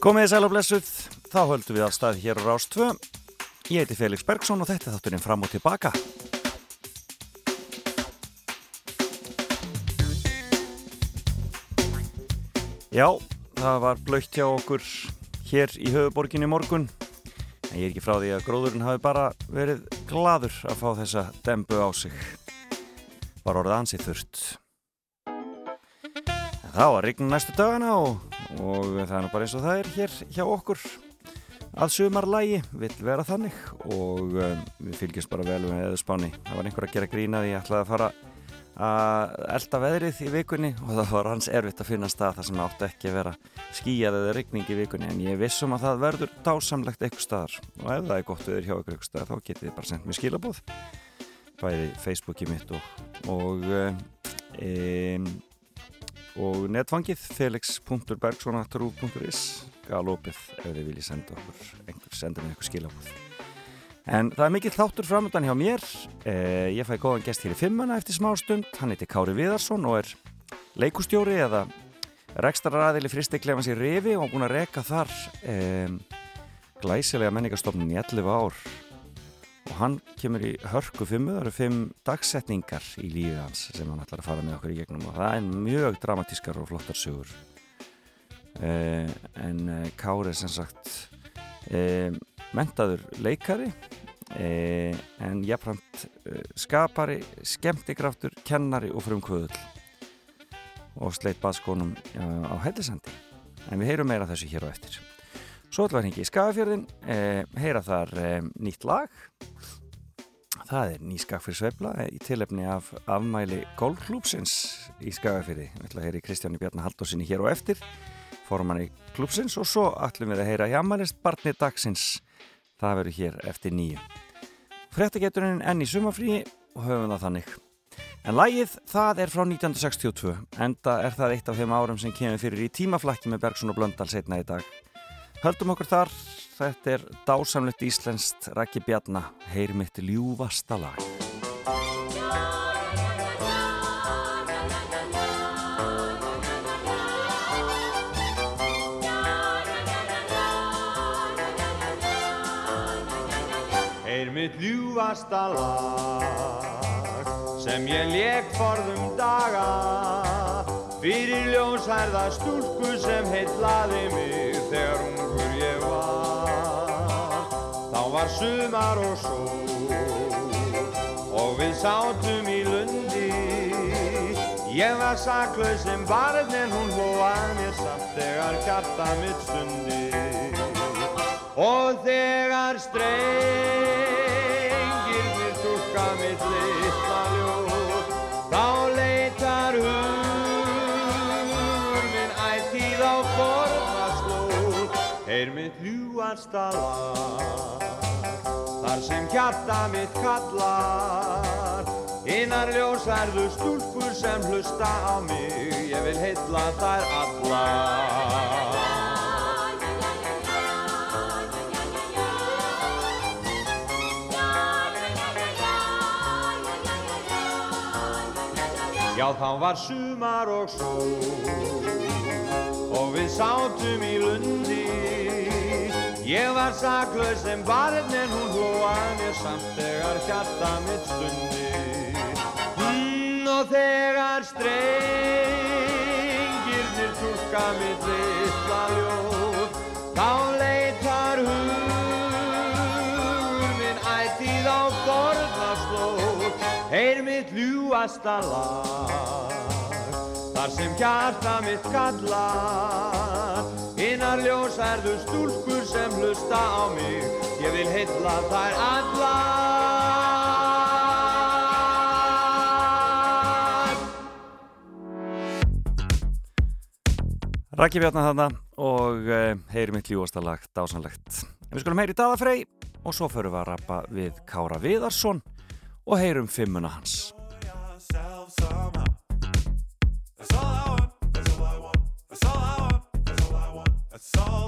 Komið þið sæl og blessuð, þá höldum við að staði hér á Rás 2. Ég heiti Felix Bergsson og þetta er þátturinn fram og tilbaka. Já, það var blöytt hjá okkur hér í höfuborginni morgun. En ég er ekki frá því að gróðurinn hafi bara verið gladur að fá þessa dembu á sig. Var orðið ansið þurft. En það var rign næstu dagana og, og það er bara eins og það er hér hjá okkur. Að sumarlægi vil vera þannig og um, við fylgjast bara vel með eðspáni. Það var einhver að gera grína því ég ætlaði að fara að elda veðrið í vikunni og það var hans erfitt að finna stað þar sem átti ekki að vera skíjað eða rigning í vikunni. En ég vissum að það verður dásamlegt eitthvað staðar. Og ef það er gott viður hjá eitthvað staðar þá getið þið bara sendt mér skilabóð bæði Facebooki mitt og og, e, og netfangið felix.bergssonatrú.is galopið ef þið viljið senda okkur einhver, senda mér eitthvað skilabóð En það er mikill þáttur framöndan hjá mér. Eh, ég fæ góðan gest hér í fimmuna eftir smá stund. Hann heiti Kári Viðarsson og er leikustjóri eða rekstararæðili fristeglefans í Rifi og búin að reka þar eh, glæsilega menningarstofnun í 11 ár. Og hann kemur í hörku fimmu, það eru fimm dagsetningar í lífið hans sem hann ætlar að fara með okkur í gegnum og það er mjög dramatískar og flottar sögur. Eh, en eh, Kári er sem sagt eh, mentaður leikari e, en jafnframt e, skapari, skemmtikraftur, kennari og frumkvöðul og sleitt baðskónum ja, á hellisandi. En við heyrum meira þessu hér á eftir. Svo ætlum við hengi í Skagafjörðin, e, heyra þar nýtt lag. Það er ný skag fyrir svefla í tilefni af afmæli golfklúpsins í Skagafjörði. Við ætlum að heyra í Kristjáni Bjarnar Haldósinni hér á eftir forman í klúpsins og svo ætlum við að heyra hjá mælist barni dagsins það verður hér eftir nýju Frettageturinn enn í sumafríi og höfum það þannig en lægið það er frá 1962 enda er það eitt af þeim árum sem kemur fyrir í tímaflækki með Bergson og Blöndal setna í dag höldum okkur þar. Þetta er dásamlegt íslenskt Rækki Bjarna. Heyr mitt ljúvasta lag. Er mitt ljúvasta lag sem ég leik forðum daga fyrir ljónsærða stúlku sem heitlaði mig þegar ungur ég var. Þá var sumar og sól og við sátum í lundi. Ég var saklaus sem barn en hún hlóað mér samt þegar hjarta mitt stundi. Og þegar strengirnir tukka mitt litla ljóð er mitt ljúasta lag þar sem hjarta mitt kallar. Innar ljósærðu stúlkur sem hlusta á mig ég vil heitla þær allar. Já þá var sumar og sól og við sátum í lundi. Ég var saklaus sem barn en hún hlóað mér samt þegar hjarta mitt stundi. Mm, Og þegar strengirnir tukka mitt litla ljóð þá leitar hugur minn ættíð á borðarslóð Heyr mitt ljúasta lag Þar sem hjarta mitt kallar Innar ljósærðu stúlkur sem hlusta á mig Ég vil hylla þær allar Rækki Bjarnar þarna og uh, heyri mitt ljúasta lag dásanlegt. En við skulum heyri Daðafrey og svo förum við að rappa við Kára Viðarsson og heyrum fimmuna hans. Is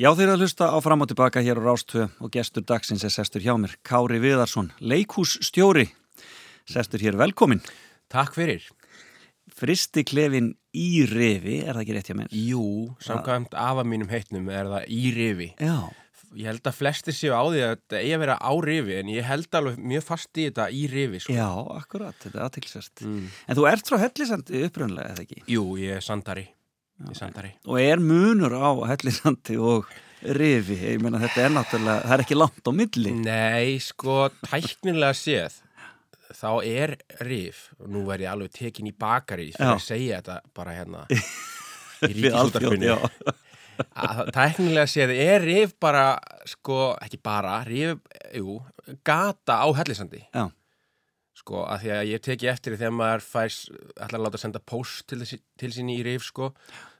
Já, þeir að hlusta á fram og tilbaka hér á Rástvö og gestur dagsins er sestur hjá mér, Kári Viðarsson, leikússtjóri. Sestur hér velkomin. Takk fyrir. Fristi klefin í rifi, er það ekki rétt hjá mér? Jú, samkvæmt afa mínum heitnum er það í rifi. Já. Ég held að flestir séu á því að þetta eigi að vera á rifi en ég held alveg mjög fast í þetta í rifi. Sko. Já, akkurat, þetta er aðtilsest. Mm. En þú ert frá Hellisandi uppröðunlega, eða ekki? Jú, ég er sandari. Er sandari. Og er munur á Hellisandi og rifi? Ég meina þetta er náttúrulega, það er ekki langt á milli. Nei, sko, tæknilega séð þá er rif og nú verð ég alveg tekin í bakari fyrir Já. að segja þetta bara hérna í að tæknilega séð er rif bara, sko, ekki bara rif, jú, gata á hellisandi Já. sko, að því að ég teki eftir því þegar maður fæs ætlar að láta senda post til, til sín í rif, sko,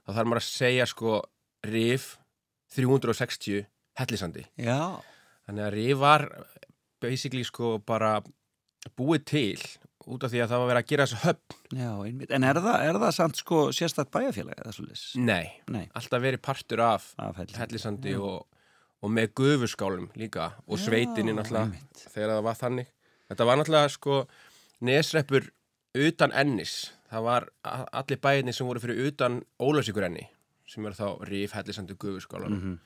þá þarf maður að segja, sko, rif 360 hellisandi Já. þannig að rif var basically, sko, bara búið til út af því að það var verið að gera þessu höfn Já, einmitt. En er það, er það samt sko sérstætt bæjarfélag eða svolítið? Nei, Nei, alltaf verið partur af af Hellisandi. og, og með gufuskálum líka og náttúrulega einmitt. þegar það var þannig þetta var náttúrulega sko nesreppur utan ennis það var allir bæinni sem voru fyrir utan ólösíkur enni sem eru þá ríf, hellisandi og gufuskálar Mhm.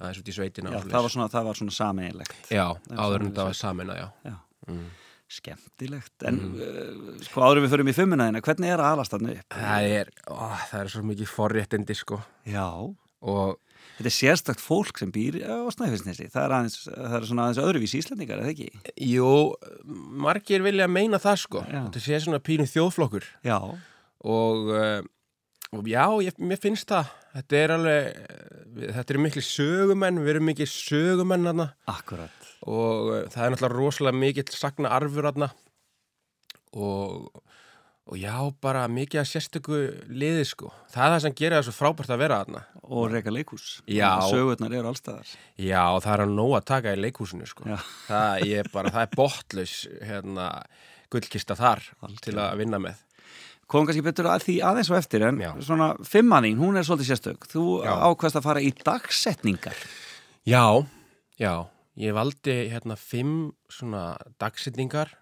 aðeins út í sveitina Já, það var svona, það var svona sameinilegt. já, það er áður en þetta var samina, já Já. Mm. Skemmtilegt. En uh, sko áður við förum í fimmunaðina, hvernig er að alast þarna upp? það er, ó, það er svo mikið forréttindi sko Já. og Þetta er sérstakt fólk sem býr á Snæfellsnesi. Það er, aðeins, það er svona aðeins öðruvís íslendingar, eða ekki? jú, margir vilja meina það sko Já. þetta sé svona pínu þjóðflokkur Já. og, uh, og já, ég, mér finnst það þetta er alveg við- þetta eru miklu sögumenn, við erum mikið sögumenn hana Akkurat. og uh, það er náttúrulega rosalega mikill sagna arfur hana og, og já, bara mikið að sérstöku liði sko, það er það sem gerir það svo frábært að vera hana Og reyka leikús. Já. Sögurnar eru allstaðar. já, það er að nóg að taka í leikhúsinu sko Já. það, ég bara, það er botlaus hérna, gullkista þar Algjörlega. til að vinna með Komum kannski betur að því aðeins og eftir, en Já. svona fimmanning, hún er svolítið sérstök. Þú Já. ákvæmst að fara í dagsetningar. Já, já, ég valdi hérna fimm svona dagsetningar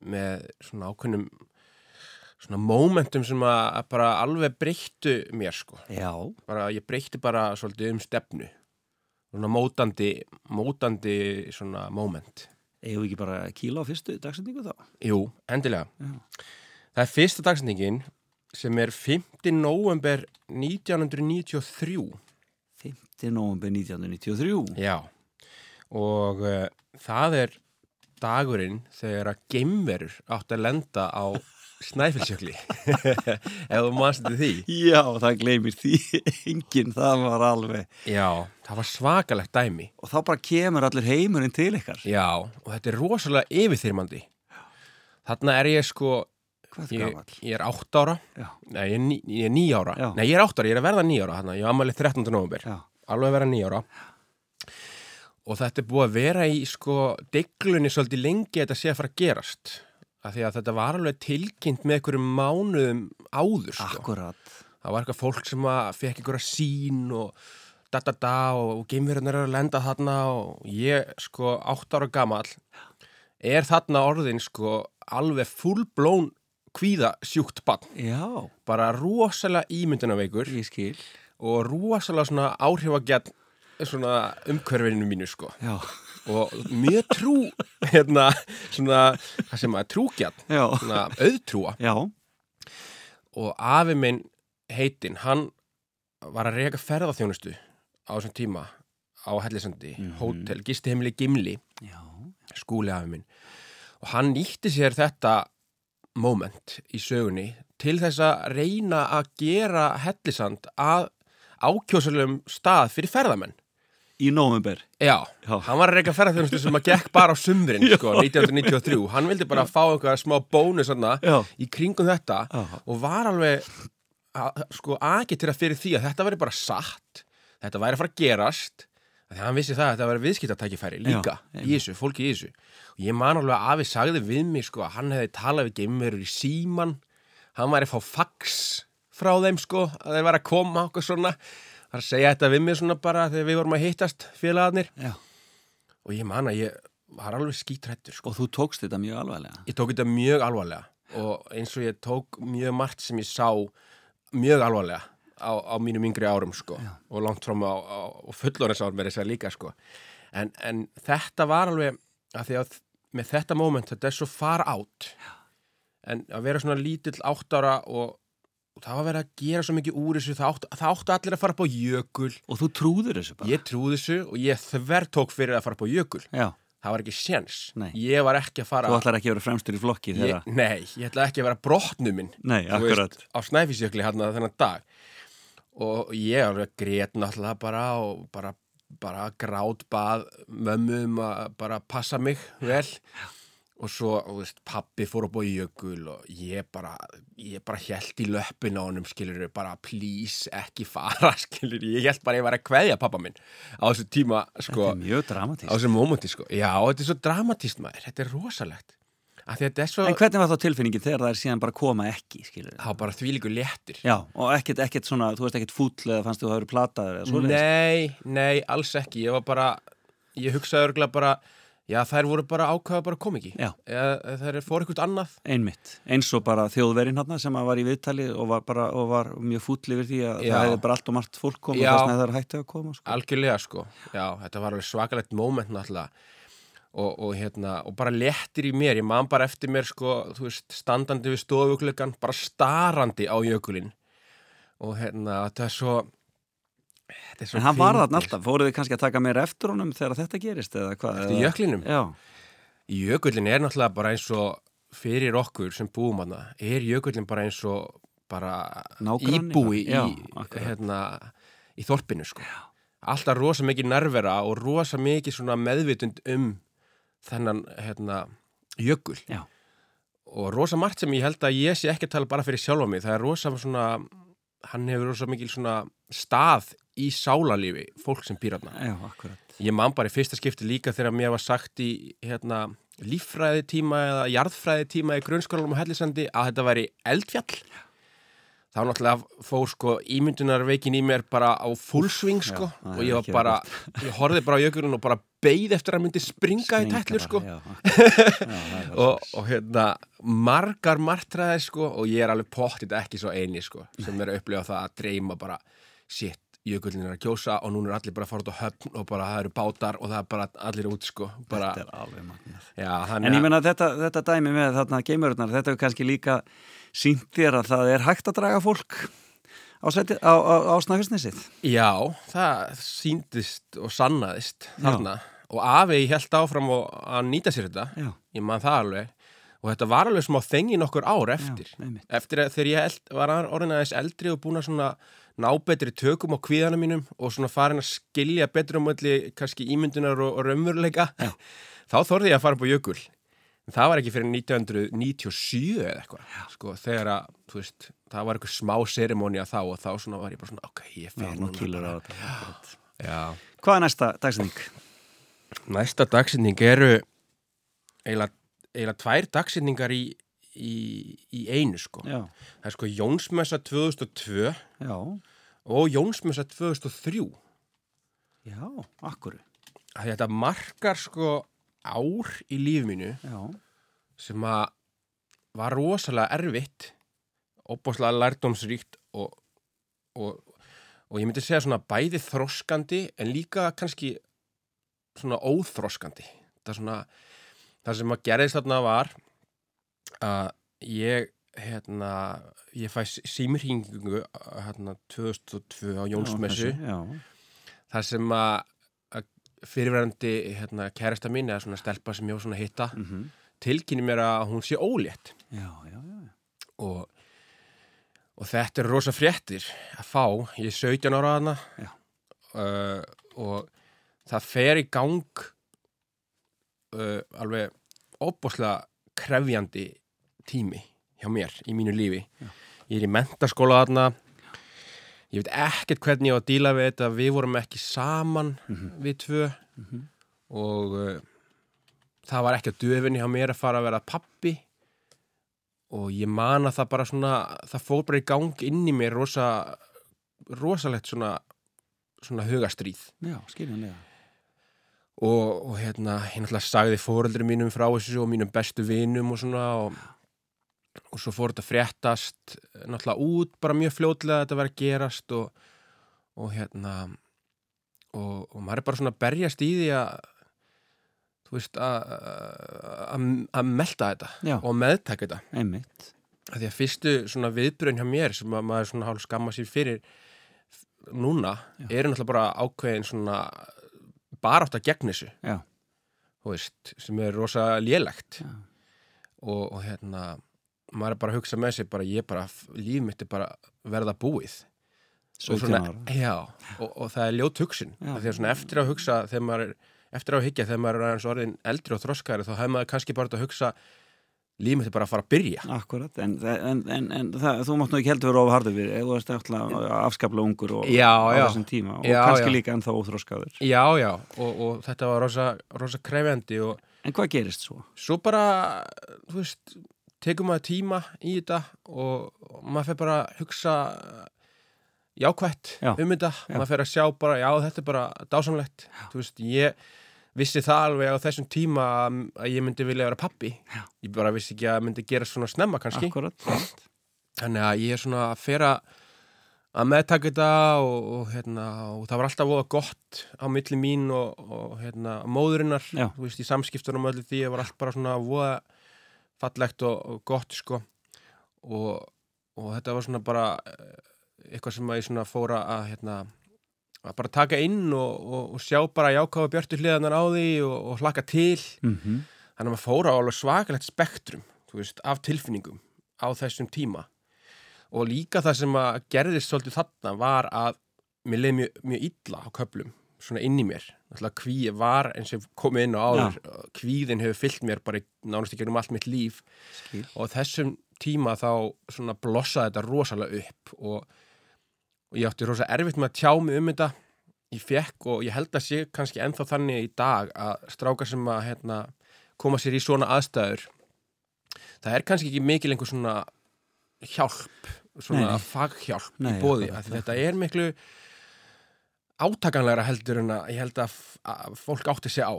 með svona ákveðnum svona momentum sem að bara alveg breyttu mér sko. Já. Bara, ég breytti bara svolítið um stefnu. Svona mótandi, mótandi svona. Eigum við ekki bara kíla á fyrstu dagsetningu þá? Jú, endilega. Já. Það er fyrsta dagsetningin sem er 5. november 1993. 5. november 1993. Já, og uh, það er dagurinn þegar að geimverur átt að lenda á snæfellsjökli. Ef þú mannst þetta því. Já, það gleymir því enginn, það var alveg Já, það var svakalegt dæmi. Og þá bara kemur allir heimurinn til ykkar. Já, og þetta er rosalega yfirþyrmandi. Þarna er ég sko Hvað er ég, gamall? ég er átt ára. Já, Nei, ég er, ní, ég er ní ára. Já. Nei, ég er átt ára, ég er að verða ní ára þarna. Ég er ammælið 13. november já, alveg að vera nýjára og þetta er búið að vera í sko deglunni svolítið lengi að þetta sé að fara að gerast af því að þetta var alveg tilkynnt með einhverjum mánuðum áður sko. akkurat. Það var eitthvað fólk sem að fekk einhverja sín og da da da og geimverðunar eru að lenda þarna og ég sko átt ára gamall er þarna orðin sko alveg fullblón kvíða sjúkt bann Já, bara rosalega ímyndunaveikur ég skil. Og rosalega svona áhrifagjarn svona umhverfinu mínu sko. Já, og mjög trú hérna svona það sem að trúgjarn já, svona auðtrúa. Já. Og afi minn heitinn hann var að reyka ferðarþjónustu á þessum tíma á Hellisandi, hótel, gisti heimili Gimli. Já, skúli afi minn. Og hann nýtti sér þetta moment í sögunni til þess að reyna að gera Hellisand að ákjósalum stað fyrir ferðamenn í november Já, Já. hann var að reyka ferðarþjónustu sem að gekk bara á sumrin, sko, 1993 hann vildi bara fá einhverja smá bónus þarna, Já. í kringum þetta Já. og var alveg að, sko, agitera fyrir því að þetta væri bara satt þetta væri að fara að gerast Þegar hann vissi það að þetta var viðskiptatækifæri líka Já, í þessu, fólki í þessu. Og ég man alveg að afi sagði við mig sko að hann hefði talað við geimverur í síman. Hann væri að fá fax frá þeim sko að þeir væri að koma okkur svona. Að segja þetta við mig svona bara þegar við vorum að hittast félagarnir. Já. Og ég man að ég var alveg skítrættur sko. Og þú tókst þetta mjög alvarlega. Ég tók þetta mjög alvarlega og eins og ég tók mjög margt sem ég sá mjög alvarlega á, á mínum yngri árum sko og langt fram á, á, á fullorins árum er þess að líka sko en, en þetta var alveg að því að með þetta moment þetta er svo far átt en að vera svona lítill átt ára og, og það var verið að gera svo mikið úr þessu það áttu, það áttu allir að fara upp á jökul. Og þú trúður þessu bara. ég trúði þessu og ég þver tók fyrir að fara upp á jökul. Já. það var ekki séns. Ég var ekki að fara Þú ætlar ekki að vera fremstur í flokki þegar... Nei, ég ætla ekki að vera brotnuminn Nei, akkurat. veist, á Snæfísjökli hérna þennan dag. Og ég alveg grét náttúrulega bara og bara, bara grátbað mömmu um að bara passa mig vel og svo, þú veist, pappi fór upp á jökul og ég bara ég bara held í löppin á honum skilur bara please ekki fara skilur ég held bara að ég var að kveðja pappa minn á þessu tíma sko. Þetta er mjög á dramatísk. þessu mómenti sko. Já, þetta er svo dramatíst maður, þetta er rosalegt. Því þetta er svo En hvernig var þá tilfinningin þegar það er síðan bara koma ekki, skilur þá bara þvílíku léttir. Já, og ekkert, ekkert svona, þú veist ekkert fúll eða fannst þú að það eru Já, þær voru bara ákvaða bara kom ekki. Já. Eða þær fór eitthvað annað. Einmitt, eins og bara þjóðverinn hann sem var í viðtali og var, bara, og var mjög fúll yfir því að Já. það hefði bara allt og margt fólk komið þess að það er hættið að koma sko. Algjörlega sko. Já, þetta var alveg svakalegt moment náttúrulega. Og, og hérna, og bara léttir í mér. Ég man bara eftir mér sko, þú veist standandi við stofuglöggan, bara starandi á jökulinn. Og hérna, er Þetta er svo En hann var þarna alltaf, fóruð þið kannski að taka meira eftir honum þegar þetta gerist eða hvað? Eftir jöklinum? Já, Jökullin er náttúrulega bara eins og fyrir okkur sem búum hana er jökullin bara eins og bara Nágranni íbúi. Já, í, akkurat. hérna, í þorpinu sko. alltaf rosa mikið nærvera og rosa mikið svona meðvitund um þennan hérna, jökul Já. og rosa margt sem ég held að ég sé ekki að tala bara fyrir sjálfa mig það er rosa svona hann hefur rosa mikið svona stað í sálarlífi fólk sem býr já, akkurat. Ég man bara í fyrsta skipti líka þegar mér var sagt í hérna, líffræði tíma eða jarðfræði tíma í grunnskólanum á Hellisandi að þetta væri eldfjall. Þá náttúrulega fór sko ímyndunarveikin í mér bara á fullsving sko það og er ég var bara, ég horfði bara á jökulun og bara beigð eftir að myndi springa í Springa tætlur bara, sko. já. Já, og, og hérna margar martraði sko og ég er alveg pottit ekki svo eini sko sem er að upplifa það að dreyma bara shit, jökullin er að kjósa og núna er allir bara að fara út á höfn og bara það eru bátar og það er bara allir út sko bara, Þetta er alveg magnað. Já, En ég menna þetta, þetta dæmi með þarna geimururnar, þetta er kannski líka sínt þér að það er hægt að draga fólk á, á, á, á snæfisnesið. já, það síndist og sannaðist þarna. Og afi held áfram að nýta sér þetta. Já, ég man það alveg. Og þetta var alveg smá þengi nokkur ár eftir. Já, eftir að þegar ég eld, var orðin aðeins eldri og búin að svona ná betri tökum á kvíðana mínum og svona farin að skilja betur um öllu kannski ímyndunar og, og raunveruleika þá þorði ég að fara upp á jökul. En það var ekki fyrir 1997 eða eitthvað sko þegar að þú veist, það var eitthvað smá serimónia þá og þá svona var ég bara svona ok, ég fer nú núna á. Hvað er næsta dagsending? Næsta dagsetning eru eiginlega, eiginlega tvær dagsetningar í, í, í einu sko. Já, Það er sko Jónsmessa 2002 já, og Jónsmessa 2003. já, akkuru. Að Þetta markar sko ár í lífi mínu Já, sem að var rosalega erfitt, óbáslega lærdómsríkt og, og, og ég myndi segja svona bæði þroskandi en líka kannski svona óþroskandi. Það, svona, það sem að gerðist þarna var að ég, hérna, ég fæ símurhingingu hérna, 2002 á Jónsmessu. Þar sem að, fyrirverandi hérna, kærasta mín eða svona stelpa sem ég var svona að hitta mm tilkynni mér að hún sé ólétt. Já, já, já. og, og þetta er rosa fréttir að fá, ég er 17 ára Já. uh, og það fer í gang uh, alveg óbúslega krefjandi tími hjá mér í mínu lífi. Já. ég er í mentaskóla þarna. Ég veit ekkert hvernig ég var að díla við þetta. Við vorum ekki saman við tvö. Og uh, það var ekki að döfinni hjá mér að fara að vera pappi og ég man að það bara svona það fór bara í gang inn í mér rosa, rosalegt svona svona hugastríð Já, skiljanlega. og, og hérna, ég náttúrulega sagði fóreldri mínum frá þessu og mínum bestu vinum og svona og, og svo fór þetta að fréttast náttúrulega út bara mjög fljótlega að þetta var að gerast og, og hérna og, og maður er bara svona að berjast í því að þú veist að að að melta þetta Já. og meðtaka þetta Einmitt. að því að fyrstu svona viðbröðin hjá mér sem að maður svona hálf skamma sér fyrir núna eru náttúrulega bara ákveðin svona barátt að gegn þessu Já. þú veist, sem er rosa lélegt og, og hérna maður er bara að hugsa með sér bara ég bara, líf mitt er bara verða búið og 17 svona, já, og, og það er ljót hugsun að svona eftir að hugsa þegar maður er, eftir að higgja þegar maður er aðeins orðin eldri og þroskari þá hefur maður kannski bara að hugsa líf mitt er bara að fara að byrja Akkurat, en, en, en, en það, þú mátt nú ekki heldur vera ofharður við, þú veist eftir afskapla ungur og Já, á já. þessum tíma og Já, kannski já. líka ennþá óþróskaður. já, já, og, og þetta var rosa, rosa krefjandi og En hvað gerist svo? svo bara, þú veist tekum maður tíma í þetta og, maður fer bara að hugsa jákvætt Já. um þetta, Já. maður fer að sjá bara já, þetta er bara dásamlegt þú veist, ég vissi það alveg á þessum tíma að, ég myndi vilja vera pappi Já. ég bara vissi ekki að það myndi gera svona snemma kannski Akkurat. þannig að ég er svona að fera að meðtaka þetta og, og, hérna, og það var alltaf voða gott á milli mín og, og hérna, móðurinnar Já. þú veist, í samskiptunum öllu því það var allt bara svona voða fallegt og, gott sko. Og, og þetta var svona bara eh, eitthvað sem að ég svona fóra að hérna, að bara taka inn og, og, og sjá bara jákáfa björtu hliðanar á því og, og hlaka til. Mm þannig að maður fóra á alveg svakalegt spektrum veist, af tilfinningum á þessum tíma. Og líka það sem að gerðist svolítið þarna var að mér leiði mjög, mjög illa á köplum svona inn í mér kvíi var eins og komið inn á áður kvíðin hefur fyllt mér bara nánast ekki um allt mitt líf. Skil. og þessum tíma þá svona blossaði þetta rosalega upp og, og ég átti rosa erfitt með að tjá mig um þetta. Ég fekk og ég held að sé kannski ennþá þannig í dag að strákar sem að hérna, koma sér í svona aðstæður það er kannski ekki mikil einhver svona hjálp svona faghjálp í bóði þetta er miklu átakanlegra heldur en að ég held að, að fólk átti sig á.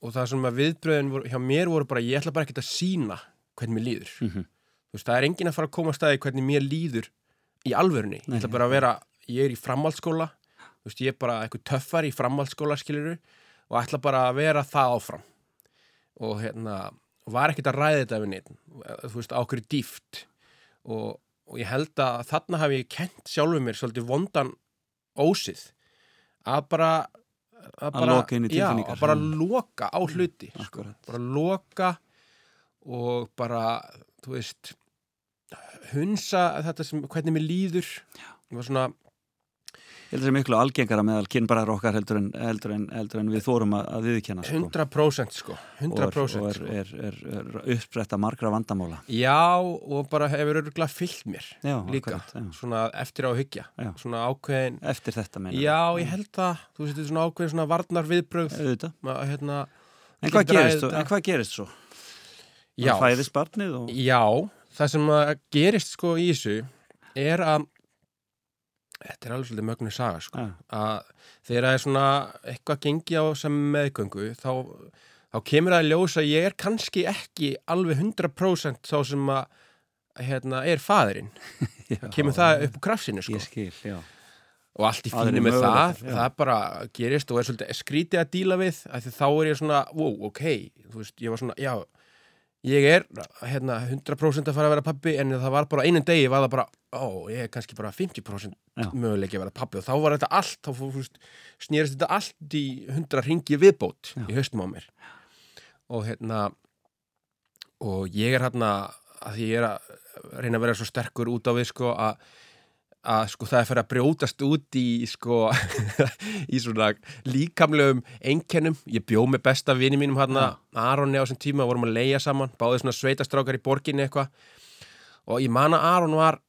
Og það sem að viðbröðin voru, hjá mér voru bara ég ætla bara ekki að sína hvernig mér líður. Mhm. þú veist, það er enginn að fara að koma að staði hvernig mér líður í alvörunni, ég ætla bara að vera ég er í framhaldsskóla, þú veist, ég er bara eitthvað töffar í framhaldsskóla skiluru og ætla bara að vera það áfram. Og hérna var ekkert að ræða þetta við neitt þú veist, á hverju dýft og, og ég held að þarna hafi ég kent sjálfur mér svolítið vondan ósið að bara að, bara, loka inn í já, að bara Mm. loka á hluti sko. Bara loka og bara, þú veist hunsa þetta sem, hvernig mér líður ég var svona, Ég held að það er miklu algengara meðal kynbræðar okkar heldur en, heldur en, heldur en við þórum að, að viðkjanna sko. 100% sko 100% og er, sko. er, er, er uppspretta margra vandamála. já, og bara hefur örgulega fyllt mér Já, líka, akkurat, svona eftir á að hyggja Já. svona ákveðin Eftir þetta meina. já, ég held það, þú er svona ákveðin svona varnar Auðvitað. hérna, En hvað gerist, þetta. en hvað gerist svo? já, Það fæðist barnið og... Já, það sem að gerist sko í þessu er að þetta er alveg svolítið mögnu saga sko. Að þegar það er svona eitthvað gengi á sem meðgöngu þá, þá kemur það að ljósa að ég er kannski ekki alveg 100% þá sem að hérna, er faðurinn kemur það upp úr krafsinu sko. Ég skil, já. og allt í fínu með það já. það bara gerist og er svolítið skrítið að díla við því þá er ég svona, wow, ok þú veist, ég var svona, já ég er hérna 100% að fara að vera pappi en það var bara einum degi var það bara, ó, ég er kannski bara 50% Já. möguleiki að vera pappi og þá var þetta allt, þá fór, þú veist, snýrist þetta allt í 100 ringi viðbót Já. í haustum á mér og hérna og ég er hérna að því ég er að reyna að vera svo sterkur út á við sko að að sko það er fyrir að brjótast út í sko í svona líkamlegum einkennum, ég bjó með besta vini mínum hérna, Aronni á þessum tíma vorum að leia saman, báði svona sveitastrákar í borginni eitthvað og ég man að Aron var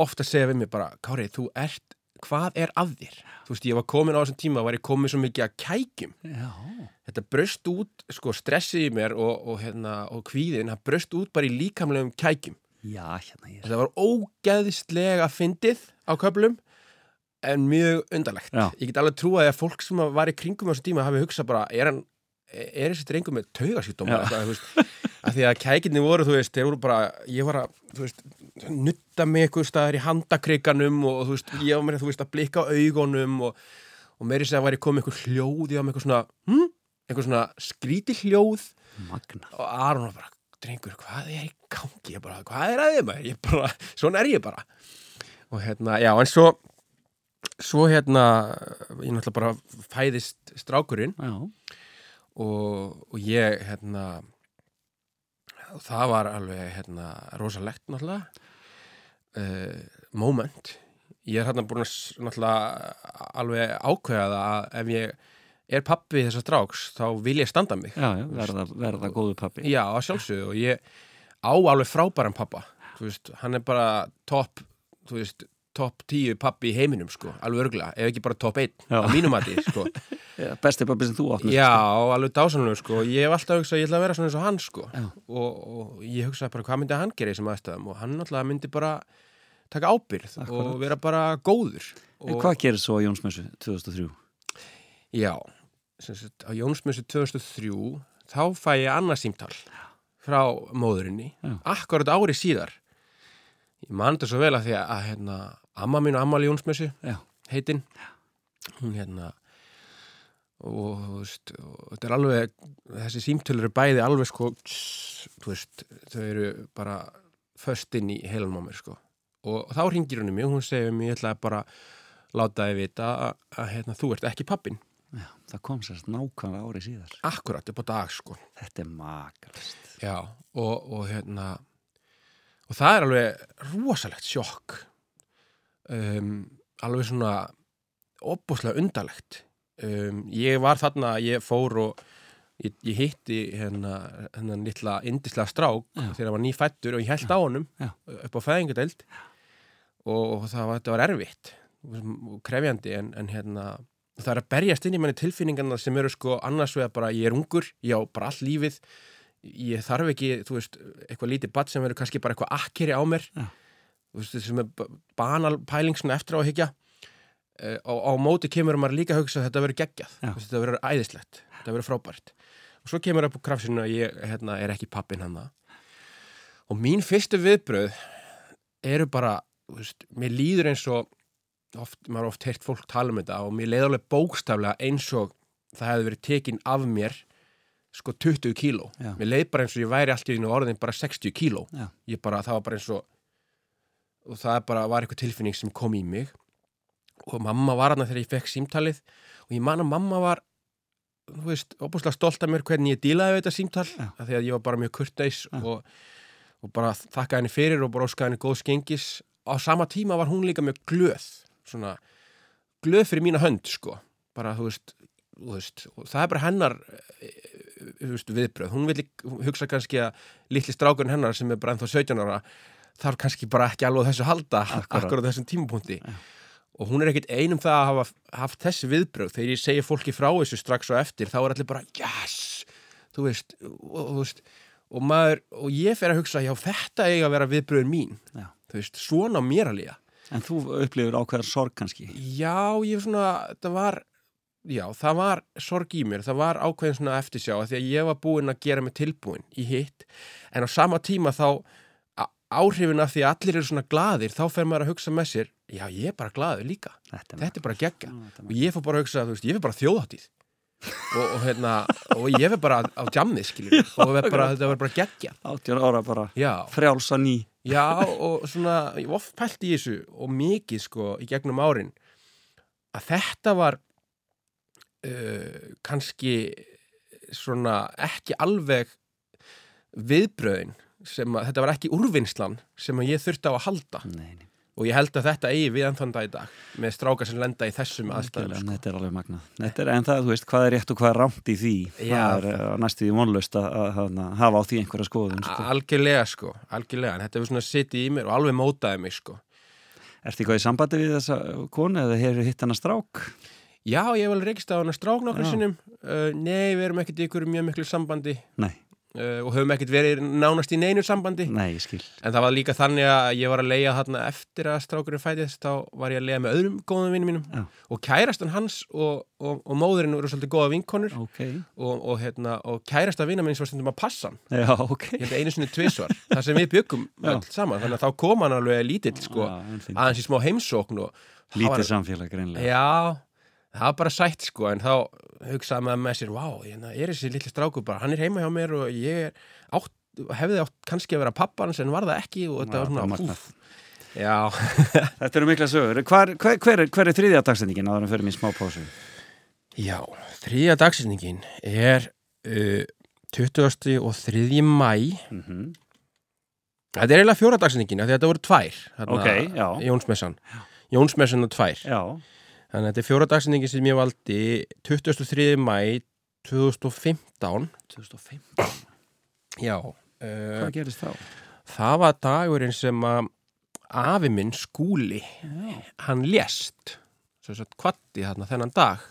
ofta að segja við mig bara, Kári, þú ert hvað er að þér? Þú veist, ég var komin á þessum tíma, var ég komin svo mikið að kækjum. Já, Þetta bröst út, sko, stressið í mér og, og, hérna, og kvíðin, það bröst út bara í líkamlegum kækjum. Já, hérna ég er. Þetta var ógeðislega fyndið á köflum, en mjög undarlegt. Já. Ég get alveg trúið að fólk sem var í kringum á þessum tíma hafi hugsað bara, er hann, er þessi drengur með veist, að því að kækinni voru, þú veist, voru bara, ég var að, veist, nutta mig eitthvað staðar í handakrikanum og, þú veist, ég var með, veist, að blikka á augunum og, og meiri segja var ég komið eitthvað hljóð, ég var með eitthvað svona, hm? eitthvað svona skríti hljóð Magna. og Aron var bara, drengur, hvað er í gangi? Ég bara, hvað er að þið maður? Ég bara, svona er ég bara. Og hérna, já, en svo, svo hérna, ég náttúrulega bara fæðist strákurinn og, og ég, hérna, það var alveg, hérna, rosalegt náttúrulega, uh, moment. Ég er hérna búin að náttúrulega alveg ákveða það að ef ég er pappi þessar stráks, þá vil ég standa mig. já, já, verða, verða góðu pappi. Já, að sjálfsögðu og ég á alveg frábæran pappa þú veist, hann er bara topp þú veist, topp tíu pappi í heiminum sko, alveg örgulega, ef ekki bara topp einn að mínum að því, sko Já, besti pappi sem þú átt Já, alveg dásanlega, sko ég hef alltaf hugsað að ég ætla að vera svona eins og hann, sko og, og ég hugsaði bara hvað myndi hann gera í þessum aðstæðum og hann náttúrulega myndi bara taka ábyrð Akkurat. og vera bara góður En og, hvað gerir svo Jónsmessu 2003? Já, sagt, á Jónsmessu 2003 þá fæ ég annað símtal frá móðurinni Já. akkurat ári síðar. Ég man þetta svo vel að því að, að hérna, amma mín og amma Jónsmessu Já. heitinn hún hérna og, þú veist, og þetta er alveg þessi símtölu eru bæði alveg sko þú veist, þau eru bara föst inn í heilanum á mér sko. Og þá ringir hún í mig og hún segir mér ég ætla bara að láta þið vita að, að hérna, þú ert ekki pappin Já, það kom sérst nákvæmlega ári síðar. akkurat upp á dag sko Þetta er makalist. já, og, og hérna og það er alveg rosalegt sjokk um, alveg svona opbúslega undarlegt um, ég var þarna, ég fór og ég, ég hitti hérna hennan litla indislega strák Já. þegar hann var nýfættur og ég held á honum Já. upp á fæðingadeld og það var, var erfitt og krefjandi en, en hérna það er að berjast inn í manni tilfinningarna sem eru sko annars vegar bara ég er ungur, já bara all lífið ég þarf ekki, þú veist, eitthvað lítið badd sem verður kannski bara eitthvað akkeri á mér Já. þú veist, sem er ba- banal pæling svona eftir á að higgja uh, á, á móti kemur maður líka að hugsa að þetta verður geggjað, veist, þetta verður æðislegt þetta verður frábært. Og svo kemur upp á krafsinu að ég hérna, er ekki pappin hann og mín fyrstu viðbröð eru bara, þú veist, mér líður eins og oft, maður har oft heyrt fólk tala um þetta og mér leiði alveg bókstaflega eins og það hefði verið tekin af mér sko 20 kíló. Já. mér leið bara eins og ég væri allt í einu orðin bara 60 kíló. Ég bara, það var bara eins og og það bara var eitthvað tilfinning sem kom í mig. Og mamma var hana þegar ég fekk símtalið og ég man að mamma var þú veist, óbúslega stolt af mér hvernig ég dílaði við þetta símtal að ég var bara mjög kurteis Já. og, og bara þakkaði henni fyrir og bara óskaði henni góð skengis á sama tíma var hún líka mjög glöð svona glöð fyrir mína hönd sko. Bara þú veist, þú veist það er bara hennar eh, veist, viðbröð, hún vil hugsa kannski að litli strákurinn hennar sem er bara ennþá 17 ára þarf kannski bara ekki alveg þessu halda akkurat. á þessum tímapunkti. Já. og hún er ekkit einum það að hafa haft þessi viðbröð, þegar ég segi fólki frá þessu strax og eftir, þá er allir bara yes, þú veist og, þú veist, og maður og ég fer að hugsa, já þetta eiga að vera viðbröðin mín. Já. þú veist, svona mér að líða En þú upplifir ákveðar sorg kannski. Já, ég svona, það var, já, það var sorg í mér, það var ákveðin svona eftirsjá að því að ég var búinn að gera mig tilbúinn í hitt, en á sama tíma þá áhrifin af því að allir eru svona glaðir, þá fer maður að hugsa með sér, já, ég er bara glaður líka, Þetta er þetta er bara er og ég fór bara að hugsa, þú veist, ég er bara þjóðháttíð og, og hérna, og ég er bara á djamni, skiljum, og bara, þetta var bara geggja, 18 ára bara. Já, frjálsa ný. Já, og svona, ég oft pælt í þessu og mikið sko í gegnum árin. Að þetta var uh, kannski svona ekki alveg viðbröðin sem að þetta var ekki úrvinnslan sem að ég þurfti á að halda. Nei, nei. Og ég held að þetta eigi við ennþann dag í dag með strákar sem lenda í þessum aðstæðum sko. Þetta er alveg magnað. Þetta er, en það, þú veist, hvað er rétt og hvað er rámt í því? Já. Það er uh, næstu því vonlaust að, að, að hafa á því einhverja skoðun, sko. algjörlega sko, algjörlega en þetta hefur svona sittið í mér og alveg mótaði mig sko Ertu eitthvað í sambandi við þessa konu eða hefur hitt hana strák? Já, ég hef alveg reykist á hana strák nokkur sinnum uh, Nei, við erum ekkert í ykkur mjög miklu sambandi Nei, uh, og höfum ekkert verið nánast í neinu sambandi nei, ég skil. En það var líka þannig að ég var að leia þarna eftir að strákurinn fætist þá var ég að leia með öðrum góðum vinnum mínum Já. og kærastan hans og, og, og móðurinn voru svolítið góða vinkonur Ok. og, og, hérna, og kærasta vinna minn var stundum að passa hann Já, ok. ég held að einu sinni tvisvar þar sem við byggum öll saman þannig að þá kom hann alveg lítill sko, aðeins í smá heimsókn Lítið samfélag greinlega. Já, það var bara sætt sko en þá hugsaði maður með sér Vá, hérna, er þessi litli strákur bara, hann er heima hjá mér og ég er átt, hefði átt kannski að vera pappans en var það ekki og þetta Já, var svona Þetta eru mikla sögur. Hvar, hver, hver, er- hver er þriðja dagsendingin áður en fyrir mér smá pásu? já, þriðja dagsendingin er uh, 20. og 3. mæ Mm Þetta er eiginlega fjóra dagsendingin af því að þetta voru tvær þarna, Ok, já. Jónsmessan Jónsmessan og tvær Já, Þannig að þetta er fjóra dagsendingin sem ég valdi. 23. mæ 2015 2005. Já uh, Hvað gerist þá? Það var dagurinn sem að afi minn skúli hann lést sem sagt kvatti þarna þennan dag.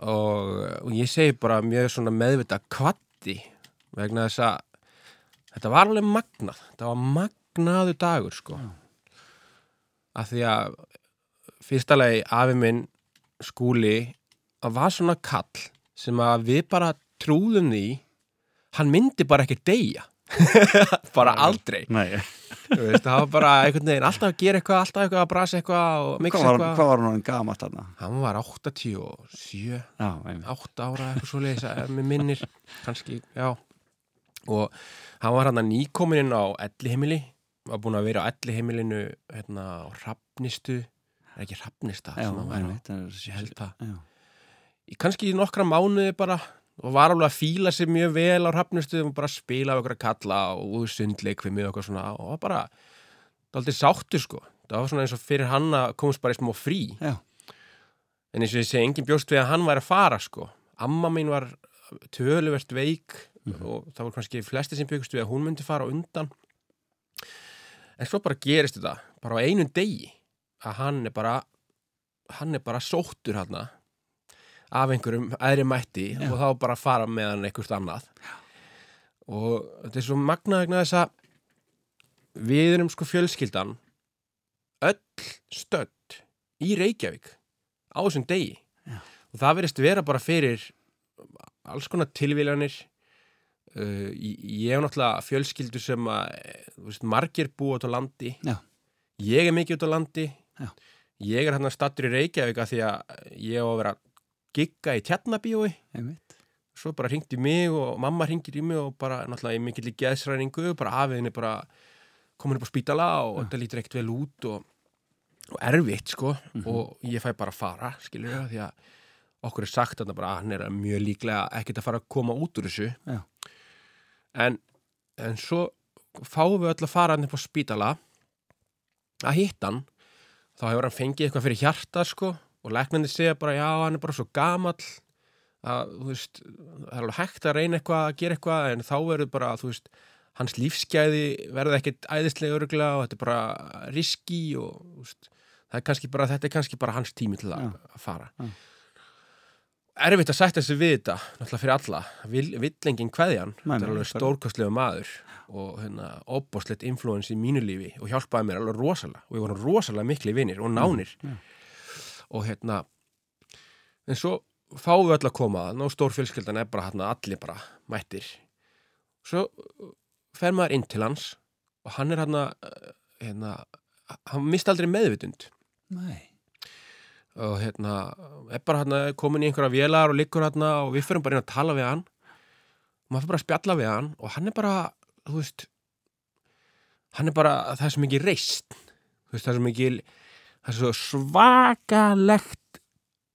Og, og ég segi bara mjög svona meðvita kvatti vegna þess að þetta var alveg magnað. Þetta var magnaðu dagur sko. Af því að fyrsta lagi afi minn skúli að var svona kall sem að við bara trúðum því hann myndi bara ekki deyja. Bara aldrei. Nei, veist, það var bara einhvern veginn alltaf að gera eitthvað, alltaf eitthvað að brasa eitthvað og mixa hvað var, eitthvað. hvað var hann gamalt þarna? hann var 87 Já, einmitt. 8 ára eitthvað svo leiðis með minnir kannski, já. Og hann var hann að nýkomin inn á ellihemili, var búin að vera á ellihemilinu hérna á Hrafnistu er ekki var það er- ég held það í kannski í nokkra mánuði bara og var alveg að fíla sig mjög vel á Hrafnistu og bara að spila á okkur að kalla og sundleik við og eitthvað svona og var bara, það var aldrei sáttur sko. Það var svona eins og fyrir hann að komast bara í smá frí. Já. en eins og ég segi, engin bjóst við að hann væri að fara sko. Amma mín var töluvert veik og það voru kannski flesti sem byggust við að hún myndi fara undan. En svo bara gerist þetta bara á einu degi að hann er bara hann er bara sóttur hann af einhverjum æðri mætti Já. og þá bara fara með hann einhvert annað Já. og þetta er svo magnað vegna þess að við erum sko fjölskyldan öll stödd í Reykjavík á þessum degi Já. og það verðist vera bara fyrir alls konar tilvílanir uh, ég hef náttúrulega fjölskyldu sem að veist, margir búa út á landi ég er mikið út á landi Já. ég er hann að stattur í Reykjavík af því að ég á að vera að gigga í tjarnabíói Einmitt. svo bara hringdi mig og mamma hringir í mig og bara náttúrulega í mikill í geðsræningu bara afiðinni bara komin upp á spítala og þetta lítur ekkert vel út og, og erfitt sko og ég fæ bara að fara skilur ég því að okkur er sagt að hann er mjög líklega ekkert að fara að koma út úr þessu Já. en, en svo fáum við öll að fara hann upp á spítala að hitta hann þá hefur hann fengið eitthvað fyrir hjarta sko og læknandi segja bara já hann er bara svo gamall að þú veist það er alveg hægt að reyna eitthvað að gera eitthvað en þá verður bara þú veist hans lífsgæði verður ekkert æðislega örgla og þetta er bara riski og veist, það er kannski bara þetta er kannski bara hans tími til að, að fara Já. Erfitt að sætta sig við þetta náttúrulega fyrir alla, vill, vill enginn kveðjan þetta er alveg stórkostlegu maður og hérna óbóðslegt influens í mínu lífi og hjálpaði mér alveg rosalega. Og við vorum rosalega mikli vinir og nánir. Já. og hérna en svo fáum við öll að koma þannig og stór fjölskyldan er bara hérna allir bara mættir. Svo fer maður inn til hans og hann er hérna, hérna hann misti aldrei meðvitund. Nei. Og hérna er bara hérna komin í einhverja vélar og liggur hérna og við förum bara inn að tala við hann. Og maður fyrir bara að spjalla við hann og hann er bara, þú veist hann er bara, það er svo mikið reist þú veist, það er svo mikið það er svo svakalegt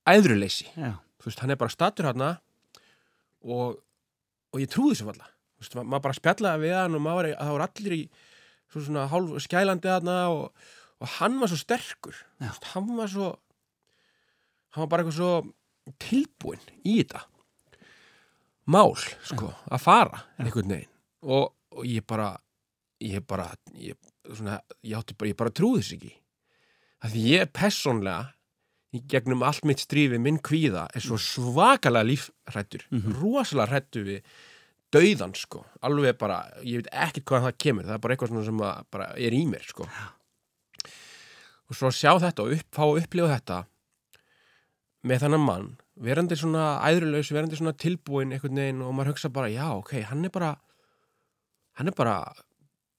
æðruleysi. Já. þú veist, hann er bara statur hérna og, og ég trúði þessu falla þú veist, ma- maður bara spjallaði við hann og maður, það voru allir í svo svona hálf skælandi hérna og, og hann var svo sterkur. Þú veist, hann var svo hann var bara eitthvað svo tilbúinn í þetta. Mál, sko, að fara einhvern veginn. Og, og ég bara ég bara ég, svona, ég bara, ég bara trúði þess ekki. Að því ég personlega í gegnum allt mitt strífi minn kvíða er svo svakalega lífrættur rosalega hrættu við dauðan sko, alveg bara ég veit ekkert hvaðan það kemur, það er bara eitthvað sem bara er í mér sko. Og svo sjá þetta og upp, fá að upplifa þetta með þannig mann verandi svona æðrulegs, verandi svona tilbúin einhvern veginn og maður hugsa bara já, ok, hann er bara hann er bara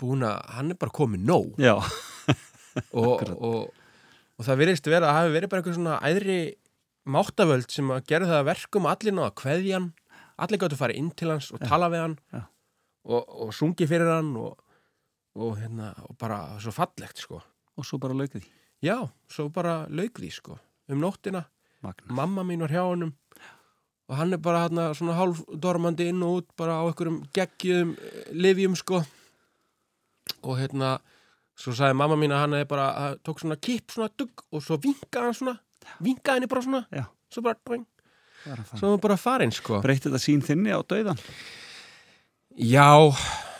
búin að, hann er bara komið nóg Já, og, og, og það virðist vera að hafi verið bara einhver svona æðri máttavöld sem að gera það að verkum allir náða kveðjan, allir gáttu að fara inn til hans og tala við hann Já. og, og sungi fyrir hann og, og, hérna, og bara svo fallegt sko. og svo bara því. Já, svo bara því sko. um nóttina, Magna. mamma mín var hjá honum og hann er bara hérna svona hálf dormandi inn og út bara á einhverjum geggjum livjum sko og hérna svo sagði mamma mín að hann hefði bara að tók svona kipp svona dugg og svo vinkaði hann svona vinkaði henni bara svona Já. svo bara, fara. svo var bara farin sko Breytti þetta sín þinni á dauðan? Já,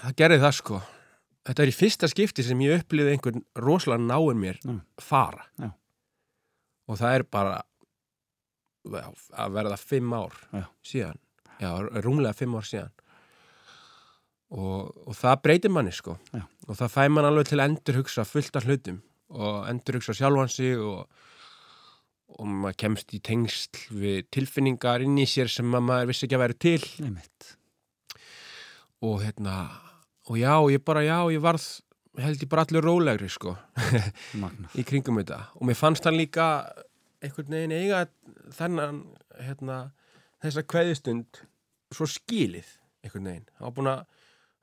það gerði það sko Þetta er í fyrsta skipti sem ég upplýði einhvern rosalega náinn mér Já. fara Já. og það er bara að verða fimm ár Já. síðan. Já, rúmlega fimm ár síðan. Og, og það breytir manni sko. Já. og það fæ mann alveg til að endur hugsa fullt af hlutum og endur hugsa sjálfan sig og, og maður kemst í tengsl við tilfinningar inn í sér sem að maður vissi ekki að vera til. Mitt. og hérna og já, ég bara, já, ég varð held ég bara allir rólegri sko. Í kringum þetta. Og mér fannst hann líka einhvern veginn eiga þennan hérna, þessa kveðistund svo skilið einhvern veginn. Hann, að,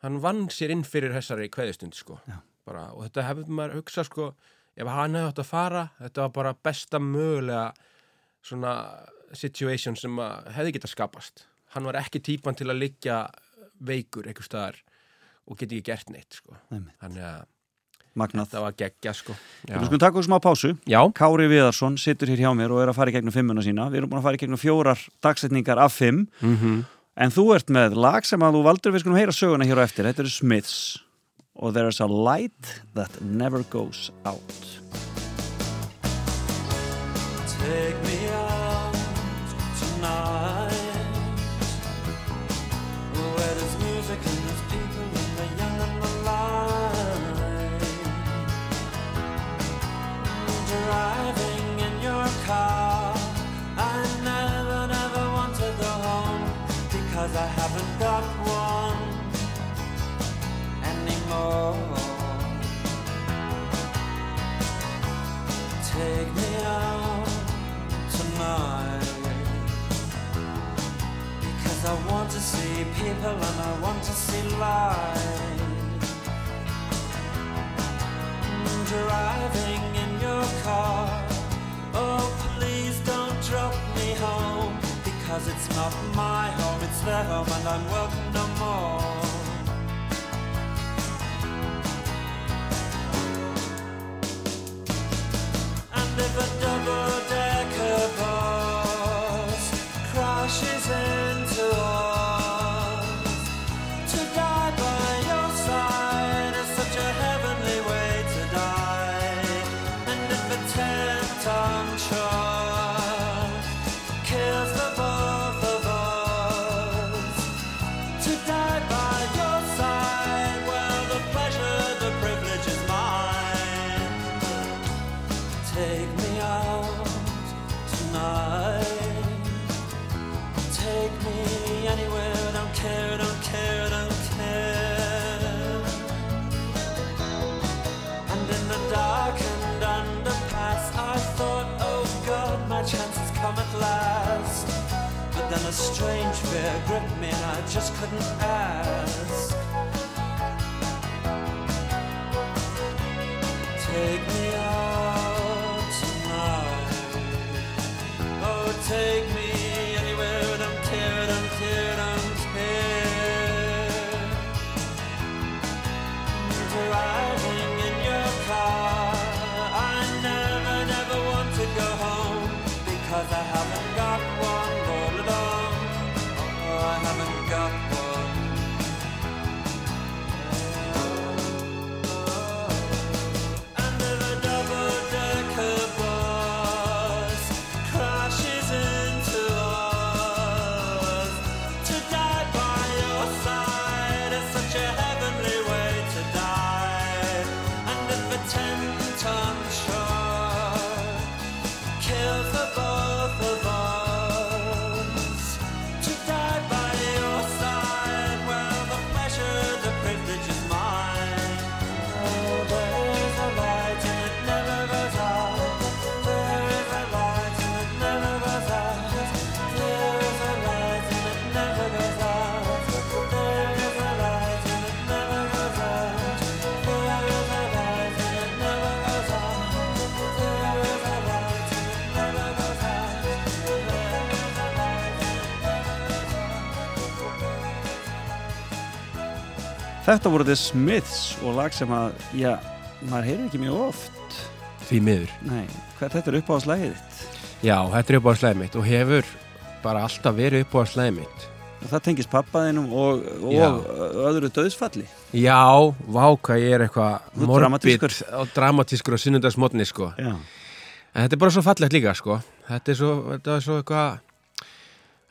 hann vann sér inn fyrir þessari kveðistund sko. Bara, og þetta hefði maður hugsað sko ef hann hefði átt að fara þetta var bara besta mögulega svona situation sem hefði getað skapast. Hann var ekki típan til að liggja veikur einhver staðar og geti ekki gert neitt sko. Þannig að Magnað. þetta var geggja sko Við skulum taka okkur smá pásu. Já. Kári Viðarsson situr hér hjá mér og er að fara í gegnum fimmuna sína. Við erum búin að fara í gegnum fjórar dagsetningar af fimm. Mm En þú ert með lag sem að þú valdur, við skulum heyra söguna hér á eftir. Þetta eru Smiths og There's a light that never goes out. Take me Because I want to see people and I want to see life. Driving in your car. Oh, please don't drop me home. Because it's not my home, it's their home and I'm welcome no more And if strange fear gripped me and I just couldn't ask. Take me out tonight. Oh, take me anywhere. Don't care, don't care, don't care. Driving in your car. I never, never want to go home because I Þetta voru The Smiths og lag sem að, já, maður heyrir ekki mjög oft. Því miður. Nei, hvað þetta er uppáðslægið þitt? Já, þetta er upp á slæðið mitt og hefur bara alltaf verið upp á slæðið mitt. Og það tengist pappaðinum og, og öðru döðsfalli. Já, vá hvað ég er eitthvað morbid og dramatískur á sunnundagsmotni sko. Já. En þetta er bara svo fallegt líka sko. Þetta er svo, þetta er svo eitthvað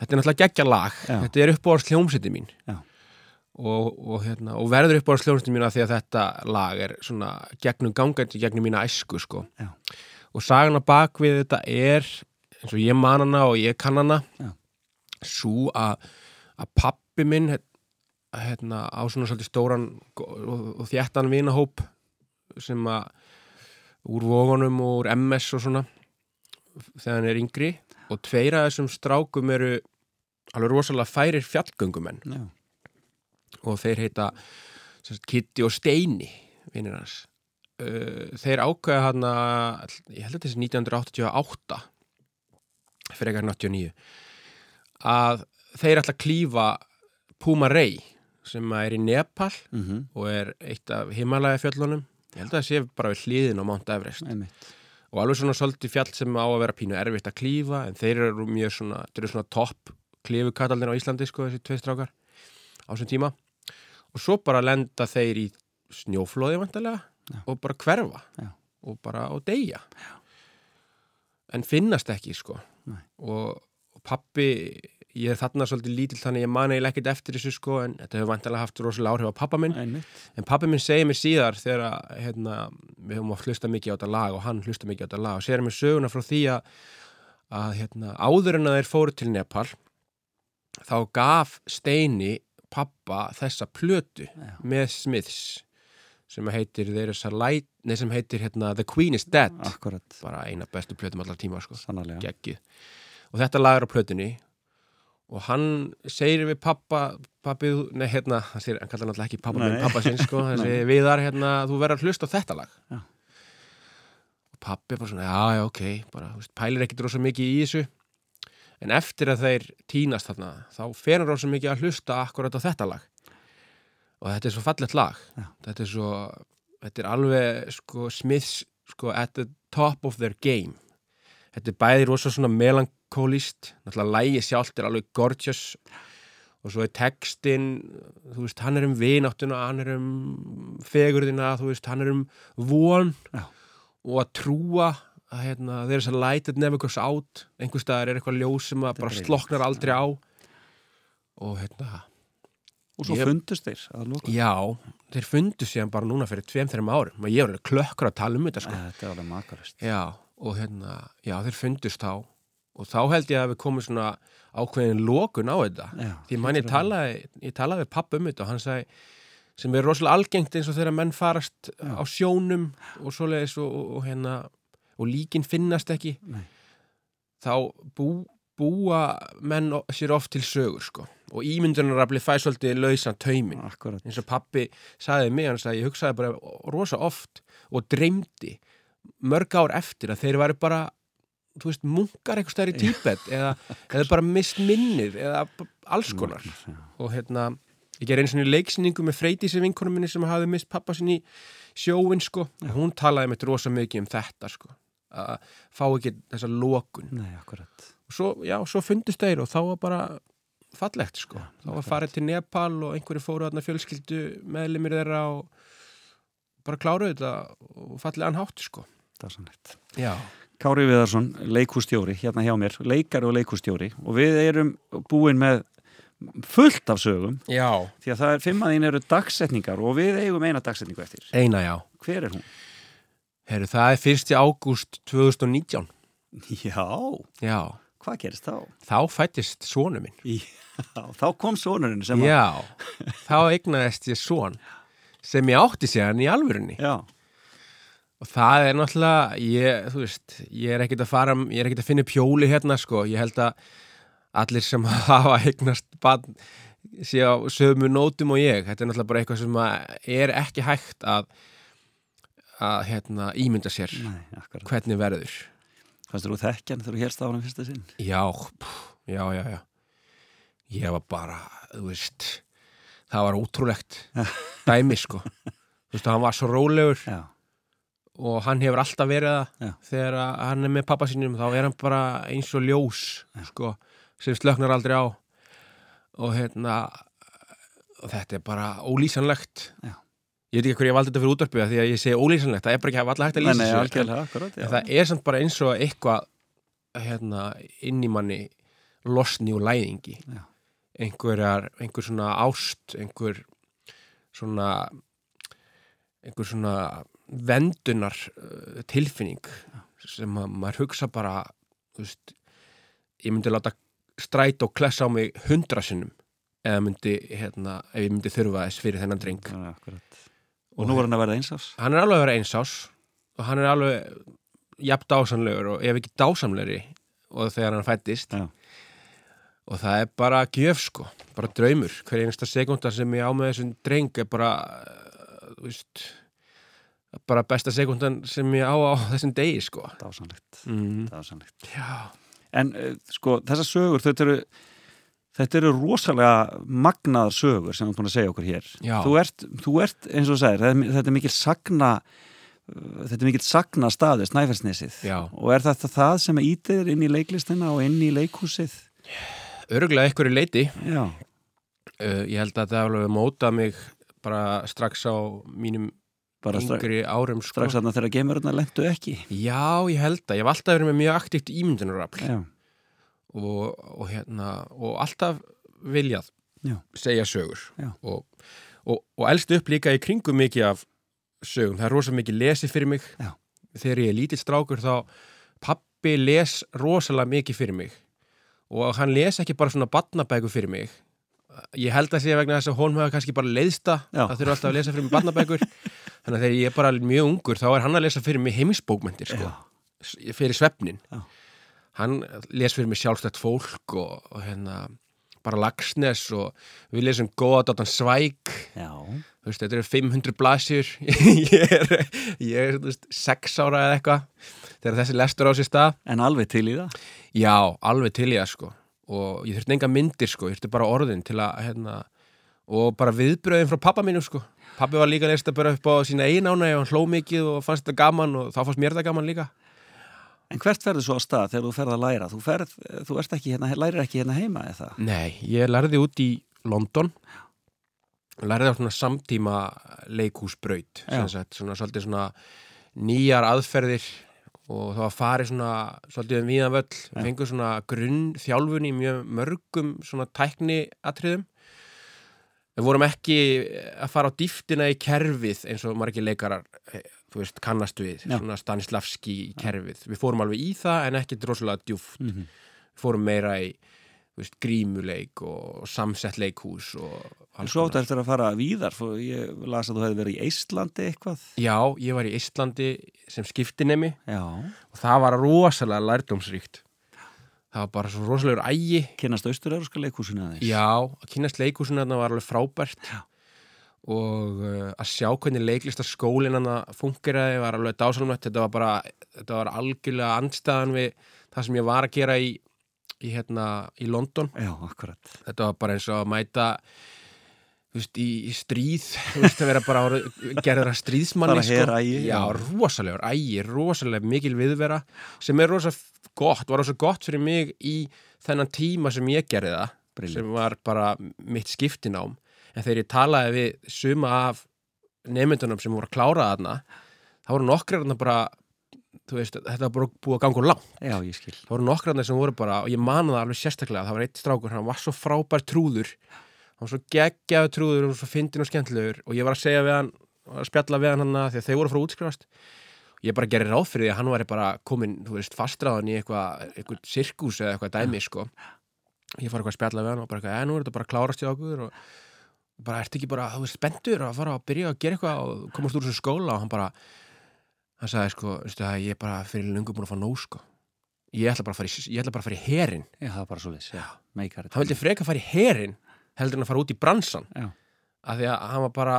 Þetta er náttúrulega geggja lag Já. Þetta er uppáðars hljómsiti mín Já. Og, og, hérna, og verður uppáðars hljómsiti mín af því að þetta lag er svona gegnum gangandi gegnum mína æsku sko. Og sagan á bakvið þetta er eins og ég man hana og ég kann hana svo að að pappi minn hérna, á svona svolítið stóran og, og þjættan vinahóp sem að úr vógunum og úr MS og svona þegar hann er yngri og tveir af þessum strákum eru alveg rosalega færir fjallgöngumenn Já. Og þeir heita sagt, Kitty og Steini vinnir hans. Þeir ákveða hann að ég held að þessi 1988 fyrir ekkar 89 að þeir ætla að klífa Puma Rey sem er í Nepal Mm og er eitt af Himalaya fjöllunum ég held að það sé bara við hliðin á Mount Everest. Einmitt. og alveg svona svolítið fjall sem á að vera pínu erfitt að klífa en þeir eru mjög svona, þeir eru svona topp klífukataldir á Íslandi sko þessi tvei strákar á þessum tíma og svo bara lenda þeir í snjóflóði vantarlega Já. og bara hverfa Já. og bara og deyja en finnast ekki sko og, og pappi ég er þarna svolítið lítill þannig ég man eiginlega ekkert eftir þessu sko en þetta hefur vantarlega haft rosalega áhrif á pappa minn Einmitt. En pappi minn segir mér síðar þegar að, hérna, við höfum oft hlusta mikið á þetta lag og hann hlusta mikið á þetta lag og segir mér söguna frá því að, að hérna, áður en að þeir fóru til Nepal þá gaf Steini pappa þessa plötu Já. með Smiths sem heitir, light, nei, sem heitir hérna, The Queen is Dead. Akkurat, bara eina bestu plötum allar tíma sko. Og þetta lag er á plötunni. Og hann segir við pappa pappi, þú- nei hérna hann, segir, hann kallar náttúrulega ekki pappa Nei. pappa sinn sko, hann segir viðar hérna þú verður að hlusta á þetta lag. Já. og pappi bara svona já já ok, bara veist, pælir ekkit rosa mikið í þessu en eftir að þeir tínast þarna þá fer hann rosa mikið að hlusta akkurat á þetta lag. Og þetta er svo fallegt lag. Já. þetta er svo þetta er alveg sko Smiths sko at the top of their game. Þetta er bæði rosa svona melankólist náttúrulega lægi sjálft er alveg gorgeous. Og svo er textin þú veist, hann er um vináttuna hann er um fegurðina þú veist, hann er um von. Já. og að trúa að hérna, there's a light that never goes out einhver staðar er eitthvað ljós sem að bara sloknar aldrei á. Og hérna Og svo Ég- fundust þeir að lóka. já, þeir fundu síðan bara núna fyrir tveim, þeirra árum. Og ég alveg klökkur að tala um þetta sko. Þetta er alveg makarist. Já, og hérna, já, þeir fundust þá. Og þá held ég að við komum svona ákveðin lokun á þetta. Já, því mann ég að talaði, ég talaði við pappa um þetta og hann sagði, sem er rosalega algengt eins og þegar menn farast Já. á sjónum og svoleiðis og, og, og hérna og líkin finnast ekki Nei. þá bú, búa menn sér oft til sögur sko. Og ímyndunarafli fæ svolítið lausan taumin Akkurat. eins og pappi sagði mig, hann sagði, ég hugsaði bara rosa oft og dreymdi mörg ár eftir að þeir væri bara þú veist, munkar eitthvað stær í Tíbet eða, eða bara mist minnið eða alls konar. og hérna, ég ger eins og leiksningu með Freydísi vinkonum minni sem hafði mist pappa sinni í sjóin sko. Hún talaði mitt rosa mikið um þetta sko að fá ekki þessa lokun Nei, akkurat. svo, já, svo fundist þeir og þá var bara fallegt sko þá var farið til Nepal og einhverju fóru þarna fjölskyldu meðlimir þeirra og bara kláruðu þetta og fallegan hátt sko Það er sannleitt. já, Kári Viðarsson, leikústjóri, hérna hjá mér, leikari og leikústjóri og við erum búin með fullt af sögum já. því að það er fimm að þín eru dagsetningar og við eigum eina dagsetningu eftir. eina já Hver er hún? Heru, það er 1. ágúst 2019 Já, já, hvað gerist þá? þá fættist sonu minn Já, þá kom sonurinn sem að... já, þá eignaðist ég son sem ég átti séðan í alvörunni Já, Og það er náttúrulega, ég, þú veist, ég er ekkert að fara, ég er ekkert að finna upp hjóli hérna, sko. Ég held að allir sem hafa eignast bann sé á sömu nótum og ég. Þetta er náttúrulega bara eitthvað sem er ekki hægt að, að hérna, ímynda sér nei, hvernig verður. Fannst þú þekkjan þegar þú helst á hann fyrsta sinn? Já, pff, já, já, já. Ég var bara, þú veist, það var ótrúlegt dæmi sko þú veist, hann var svo rólegur Já, og hann hefur alltaf verið Já. það þegar að hann er með pappa sínum þá er hann bara eins og ljós sko, sem slöknar aldrei á og hérna og þetta er bara ólýsanlegt Já. Ég veit ekki hverju ég valdi þetta fyrir útvarpið því að ég segi ólýsanlegt, það er bara ekki að alla hægt að lýsa nei, þessu, algjörlega, akkurat já. það er samt bara eins og eitthvað hérna, inn í manni losni og læðingi Já. einhverjar, einhver svona ást einhver svona einhver svona vendunar uh, tilfinning sem að maður hugsa bara þú veist, ég myndi láta stræt og klessa á mig hundra sinnum eða myndi, hérna, ef ég myndi þurfa þess fyrir þennan dreng Já, akkurat. Og nú var hann að verða einsás hann er alveg að vera einsás og hann er alveg jafn dásamlegur og ef ekki dásamlegri og þegar hann fættist. Já. og það er bara gjöf sko, bara draumur. Hver einasta sekundar sem ég á með þessum dreng er bara uh, þú veist bara besta sekundan sem ég á á þessum degi sko. Dásanlegt, mm. dásanlegt Já, En uh, sko, þessar sögur, þetta eru Þetta eru rosalega magnaðar sögur sem þú er búin að segja okkur hér. Þú ert, þú ert eins og segir, þetta er- er mikil sagna, þetta er mikil sagna staður, Snæfellsnesið. Já. Og er þetta það sem ítir inn í leiklistina og inn í leikhúsið? örgulega einhverju leiti Já, uh, ég held að það alveg móta mig bara strax á mínum bara yngri árum sko. strax þarna þegar geimurinn lendu ekki. Já, ég held að, ég hef alltaf verið með mjög aktíft ímyndunarafl Já, og, og hérna og alltaf viljað Já. segja sögur. Og, og, og elst upp líka í kringum mikið af sögum, það er rosa mikið lesið fyrir mig. Já. þegar ég er lítill strákur þá pappi les rosalega mikið fyrir mig. Og hann les ekki bara svona badnabækur fyrir mig. Ég held að sé vegna þess að hún hefur kannski bara leiðsta Já. að þurfa alltaf að lesa fyrir mig badnabækur þannig að þegar ég er bara mjög ungur þá er hann að lesa fyrir mig heimisbókmentir sko, fyrir svefnin Já. Hann les fyrir mig sjálfstætt fólk og, og hérna bara Lagsnes og við lesum góðadátan Svæk. Veist, þetta eru 500 blasjur ég er, ég er veist, 6 ára eða eitthvað þegar þessi lestur á sér stað. En alveg til í það. já, alveg til ég sko. Og ég þurfti enga myndir sko, ég þurfti bara orðin til að hérna, og bara viðbröðin frá pappa mínum sko. Pappi var líka að lesta bara upp á sína einána og hann hló mikið og fannst þetta gaman og þá fannst mér þetta gaman líka En hvert ferðu svo á stað þegar þú ferð að læra? Þú, ferð, þú ekki hérna, lærir ekki hérna heima eða? Nei, ég lærði út í London. Lærði á svona samtíma sagt, svona svolítið svona nýjar aðferðir og það var farið svona svolítið um víðan völl, við fengum svona grunn þjálfun í mjög mörgum svona tækni atriðum við vorum ekki að fara á dýftina í kerfið eins og margir leikarar eh, þú veist, kannast við, Já. svona Stanislavski kerfið, við fórum alveg í það en ekki droslega djúft Mhm. við fórum meira í veist, grímuleik og samsett leikhús og alls svo áttu konar. eftir að fara víðar, ég las að þú hefði verið í Eistlandi eitthvað. Já, ég var í Íslandi sem skiptinemi Já. og það var rosalega lærdómsríkt það var bara svo rosalegur ægi Kynast austur-euróska leikhúsinu aðeins. Já, að kynast leikhúsinu þarna var alveg frábært Já. Og uh, að sjá hvernig leiklistaskólinn hann fungeraði var alveg dásalmætt þetta var bara, þetta var algjörlega andstæðan við það sem ég var að gera í, í, hérna, í London Já, akkurat. þetta var bara eins og að mæta veist, í, í stríð veist, að vera bara gerður að stríðsmanni Bara herægi, já, já. rosalegur ægi, rosalega mikil viðvera sem er rosa gott, var rosa gott fyrir mig í þennan tíma sem ég gerði það Brilliant. sem var bara mitt skiptinám en þegar ég talaði við suma af nefndunum sem voru að klára þarna þá voru nokkrar þarna bara veist, þetta var bara búið að ganga úr langt. Já, ég skil. það voru nokkrar sem voru bara og ég man það alveg sérstaklega það var eitt strákur, hann var svo frábær trúður. Hann var svo geggjaður trúður og svo fyndin og skemmtilegur. Og ég var að segja við hann að spjalla við hann hann að þeir voru að útskrifast. Ég bara gerir ráð fyrir því að hann væri bara komin, þú veist, fastræðan í eitthvað eitthvað sirkus eða eitthvað dæmi, sko. Ég fara eitthvað að spjalla við hann og bara eitthvað, "Eh, nú er þetta bara klárast í okkur og bara, ertu ekki bara, þú veist, spendur að fara að byrja að gera eitthvað og komast úr þessu skóla og hann bara hann sagði, sko, veistu það, ég er bara fyrir lungu búin að fá nóg, sko ég ætla bara að fara í, ég ætla bara að fara í herin Já, það er bara svo þess. Já, meikar hann vildi freka að fara í herin heldur en að fara út í bransan Já. af því að hann var bara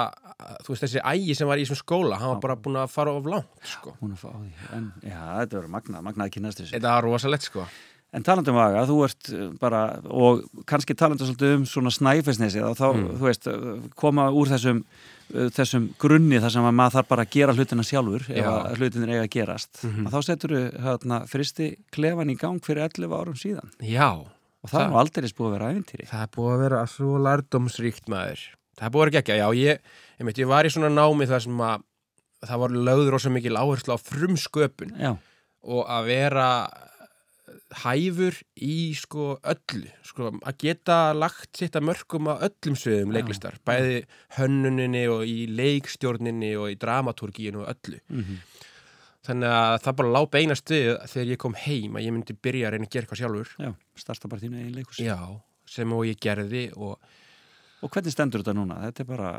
þú veist þessi ægi sem var í þessum skóla hann var bara búin að fara of langt sko. Hún að fá á því. En, já, þetta verður magnað, magnað að kynast þessu. þetta var rosalegt sko En talandum vaga, þú ert uh, bara, og kannski talandum svolítið um svona snæfisnesi, þá, Mm. þú veist, uh, koma úr þessum, uh, þessum grunni þar sem að maður þarf bara að gera hlutina sjálfur, ef Já. að hlutinir eiga að gerast. Mhm. Og þá setur þú hérna, fristi klefan í gang fyrir 11 árum síðan. Já, Og það er Það- nú aldrei búið að vera æfintýri. það er búið að vera svo lærdomsríkt maður. Það er búið að vera gekkja, já, ég, ég, meit, ég var í svona námi þar sem að það var lögður rosa mikil áherslu á frumsköpun Já, og að vera hæfur í sko öllu, sko að geta lagt sitt að mörgum á öllum sviðum Já. leiklistar, bæði hönnuninni og í leikstjórninni og í dramatúrgíinu og öllu. mhm. Þannig að það bara lá beina stuð þegar ég kom heim að ég myndi byrja að reyna að gera eitthvað sjálfur. já, starta bara þínu eigin leikus. Já, sem og ég gerði og Og hvernig stendur þetta núna? Þetta er bara,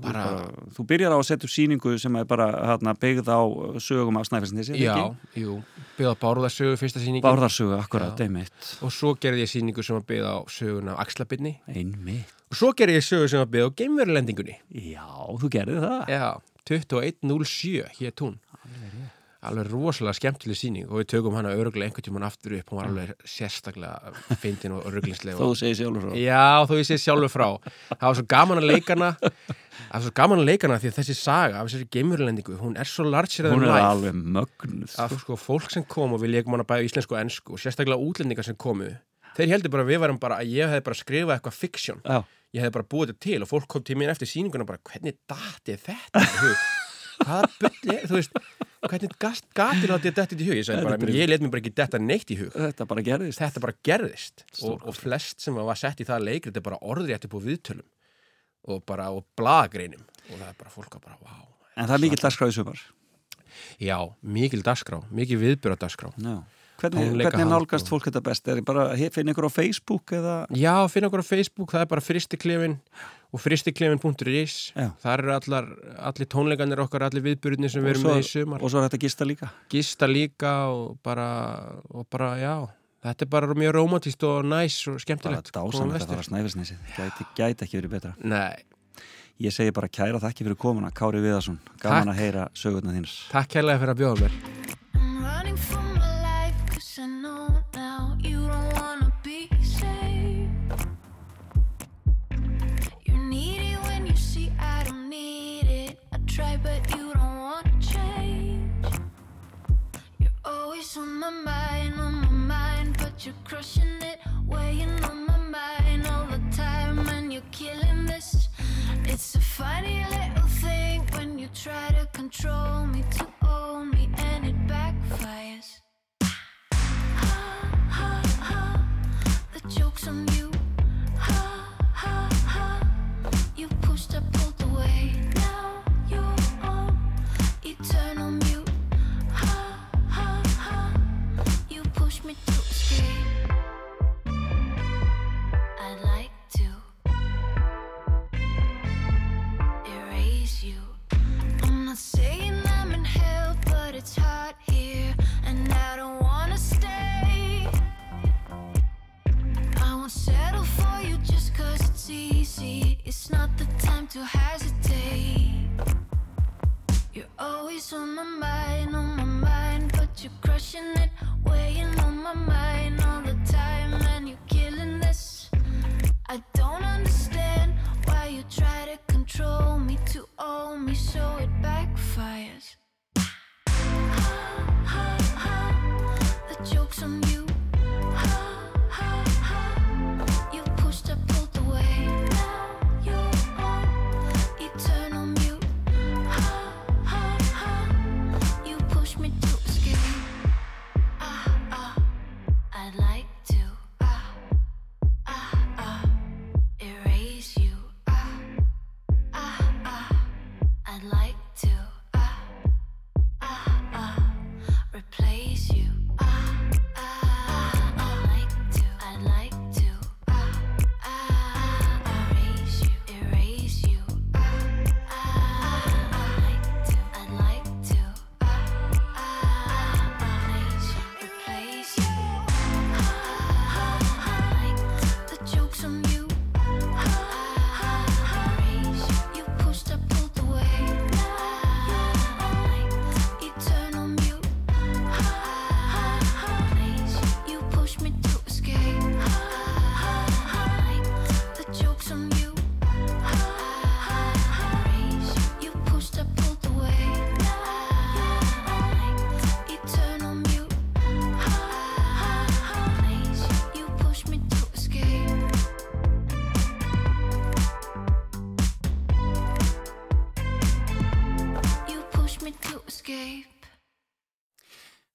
Bara- bara, þú byrjar á að setja upp síningu sem er bara hérna, byggð á sögum af Snæfellsnesi, já, jú, byggði á Bárðarsögu fyrsta sýningi Bárðarsögu, akkurat, einmitt. og svo gerði ég sýningu sem var byggð á söguna af Axlabyrni Einmitt. og svo gerði ég sögu sem var byggð á geimverulendingunni. Já, þú gerði það. Já, 2107 hér tún. Alveg rosalega skemmtileg sýning og við tökum hana öruglega einhvern tímann aftur upp, hún var alveg sérstaklega fyndin og ruglingsleg. Þó þú segir sjálfur frá. Já, þó ég sé sjálfur frá. Það var svo gaman að leikana, það var svo gaman að leikana því að þessi saga af þessari geimurlendingu, hún er svo larger Hún er alveg mögnuð. Að sko, fólk sem kom og við leikum hana bæði íslensku og ennsku og sérstaklega útlendingar sem komu, þeir heldur bara við varum bara að ég hefði bara skrifað eitthvað fiksjón. Ég hefði bara búið þetta til og fólk kom til mér eftir sýninguna bara, hvernig dati þetta? Hvaða bulli, þú veist, hvernig gast- gati látið þetta í hug? Ég Þetta bara, bara- ég let mér bara ekki detta neitt í hug þetta bara gerðist. þetta bara gerðist og, og flest sem var sett í það leikrit er bara orðið eftir búið viðtölum og bara og blagagreinum og það er bara fólk að bara, vá En það er mikill dagskráð í sumar. já, mikil dagskrá, mikil viðbyrða dagskrá Já. Hvernig, hvernig nálgast fólk þetta best? Er bara að finna ykkur á Facebook eða? já, finna okkur á Facebook, það er bara fristiklefin og fristiklefin.is þar eru allar, allir tónleikanir okkar allir viðbyrðinir sem við erum með í sumar Og svo er þetta gista líka. gista líka og bara, og bara, já þetta er bara mjög romantist og næs og Bara skemmtilegt dásan Koma þetta að fara vestur. snæfellsnesi. Gæti, gæti ekki verið betra. Nei, Ég segi bara kæra þakki fyrir komuna, Kári Viðarsson. Gaman að heyra sögurnar þínar. takk hérlega fyrir að bjóða mér always on my mind, on my mind, but you're crushing it, weighing on my mind all the time, and you're killing this. It's a funny little thing when you try to control me, to own me, and it backfires. Ha ha ha, the joke's on you.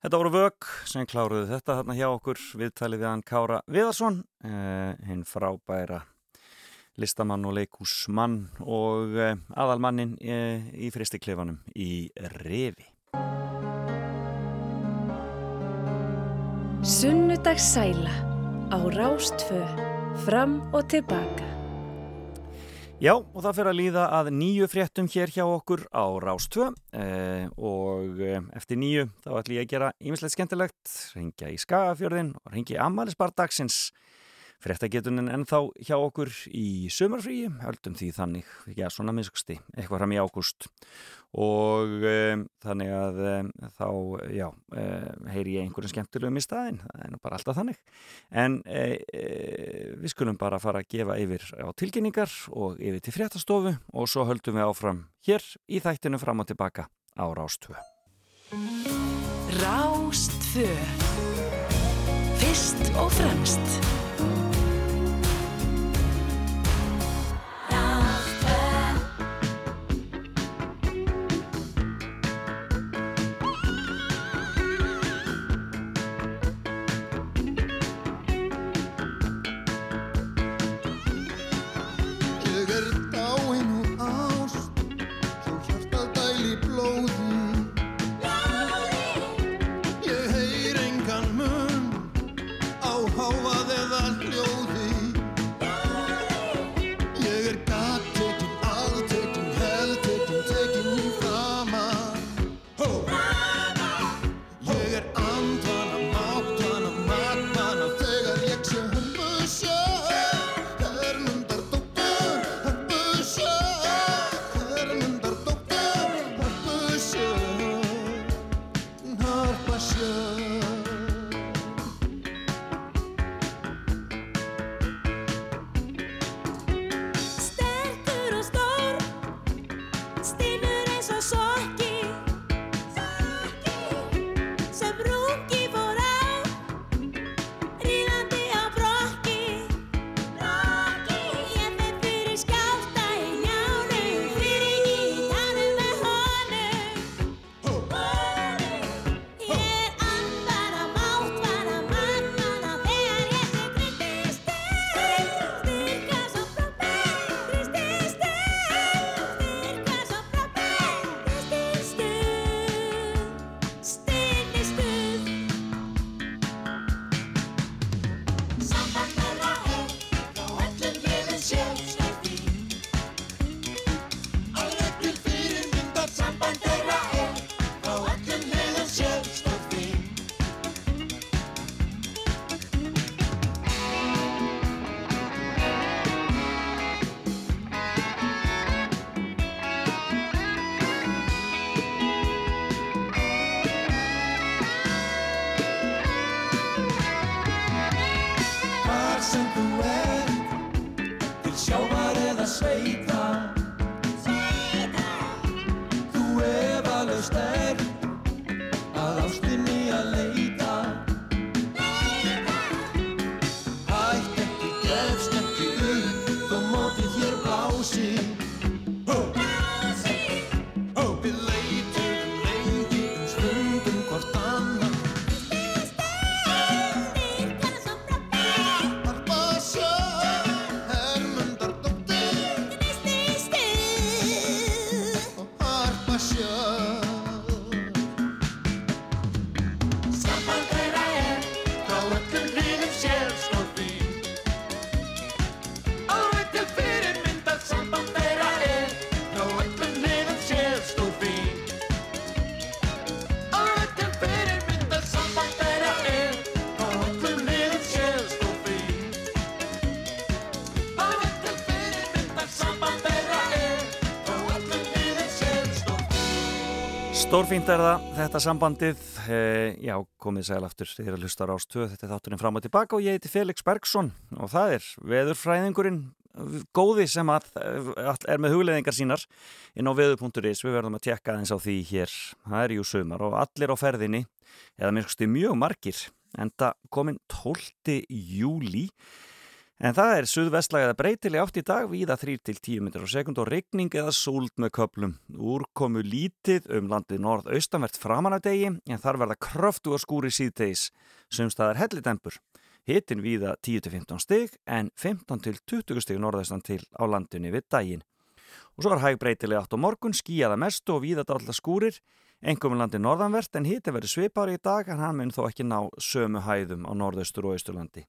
Þetta voru vök sem kláruðu þetta þarna hjá okkur viðtalið við hann Kára Viðarsson eh, hinn frábæra listamann og leikúsmann og eh, aðalmannin eh, í fristiklefanum í Revi. Sunnudagssæla á Rástfö Fram og tilbaka Já, og það fyrir að líða að nýju fréttum hér hjá okkur á Rástvö eh, og eh, eftir nýju þá ætlum ég að gera ímislegt skemmtilegt, ringja í Skagafjörðin og ringja í Amalisbardagsins fréttagetunin ennþá hjá okkur í sömurfríi, höldum því þannig, já svona miskusti, eitthvað fram í ágúst og um, þannig að um, þá, já, um, heyri ég einhverjum skemmtilegum í staðin, það er nú bara alltaf þannig, en e, e, við skulum bara fara að gefa yfir á tilkynningar og yfir til fréttastofu og svo höldum við áfram hér í þættinu fram og tilbaka á Rástvö. Rástfö Fyrst og fremst Stórfínt er það, þetta sambandið, e, já, komið sæl aftur, þið er að hlusta á Rástvö, þetta er þátturinn fram og tilbaka og ég heiti Felix Bergsson og það er veðurfræðingurinn góði sem að, að er með hugleðingar sínar inn á veður.is, við verðum að tekka eins á því hér, það er jú sumar og allir á ferðinni, eða minnst mjög margir, enda komin 12. júli En það er suðvestlæg eða breytileg átt í dag víða 3-10 metrar á sekund og regning eða súld með köplum. Úrkomu lítið um landið norð-austanvert framan af degi en þar verða kröftu og skúri síðtegis sem staðar hellidempur. Hittin víða 10-15 stig en 15-20 stig norðaustan til á landinu við daginn. Og svo er hæg breytileg átt á morgun, skíjaða mestu og víða dálta skúrir, engum landi norðanvert en hittin verður svipari í dag en hann mun þó ekki ná sömu hæðum á norðaustur og austurlandi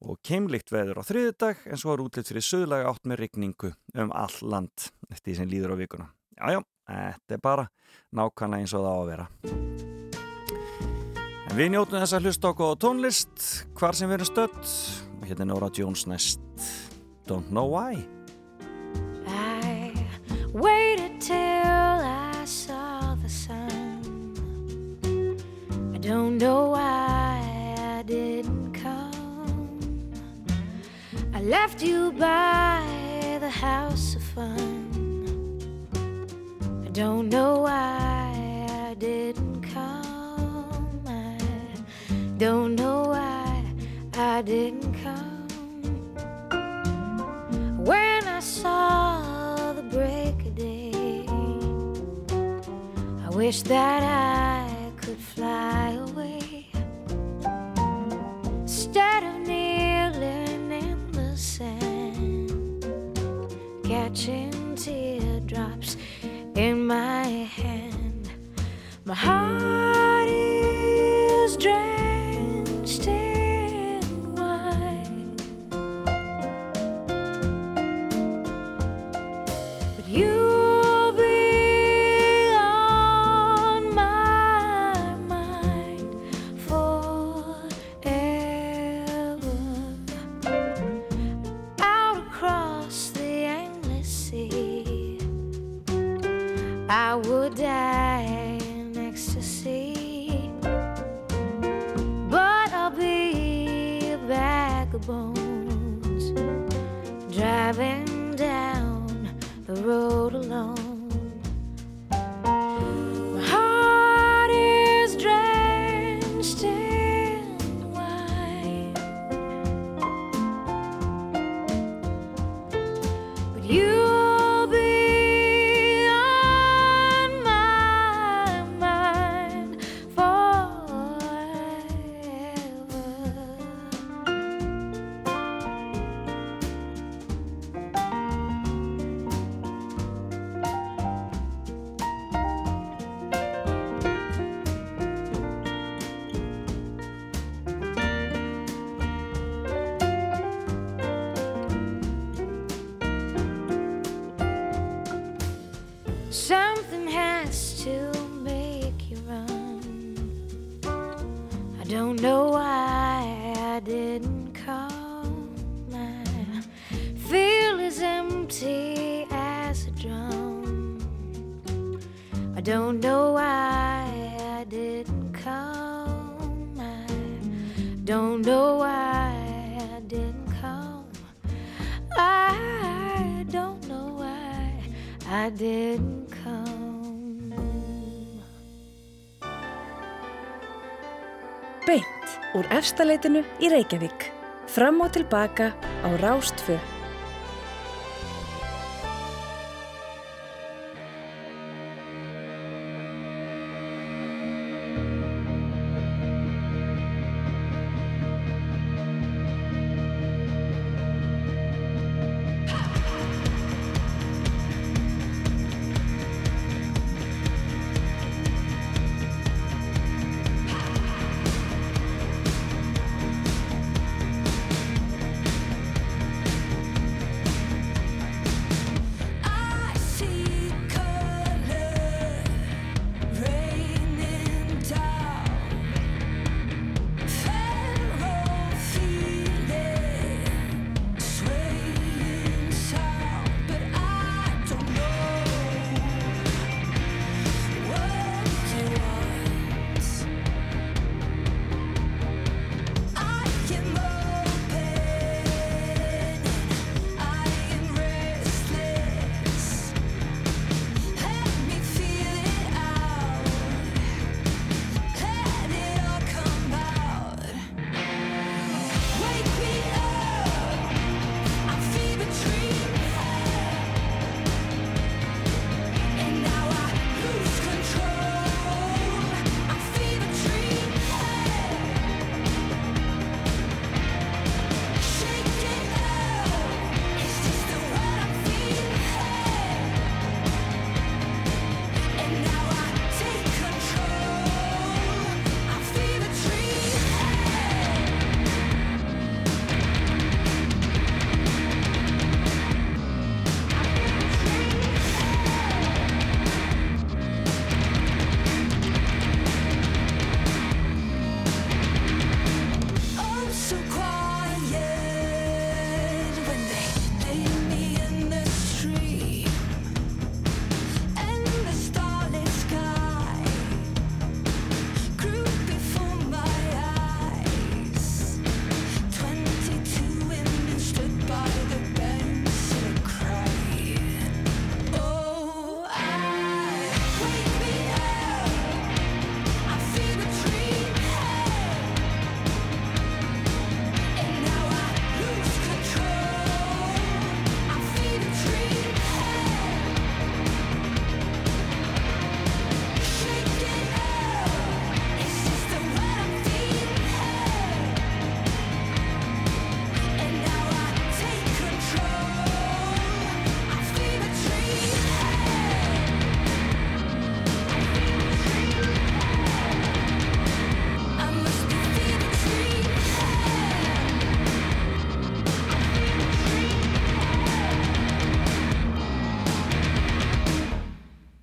og keimlikt veður á þriðdag en svo er útlitt fyrir söðlega átt með rigningu um all land eftir því sem líður á vikuna. Jájá, þetta er bara nákvæmlega eins og það á að vera. En við njótum þess að hlusta okkur á tónlist hvar sem við erum stödd og hérna er Nora Jones næst Don't Know Why. I waited till I saw the sun. I don't know why left you by the house of fun. I don't know why I didn't come. I don't know why I didn't come. When I saw the break of day, I wish that I could fly away instead of kneeling catching teardrops in my hand. My heart is drenched road I don't know why I didn't come. I don't know why I didn't come. I don't know why I didn't come. Beint úr efstaleitinu í Reykjavík. Fram og tilbaka á Rástfö.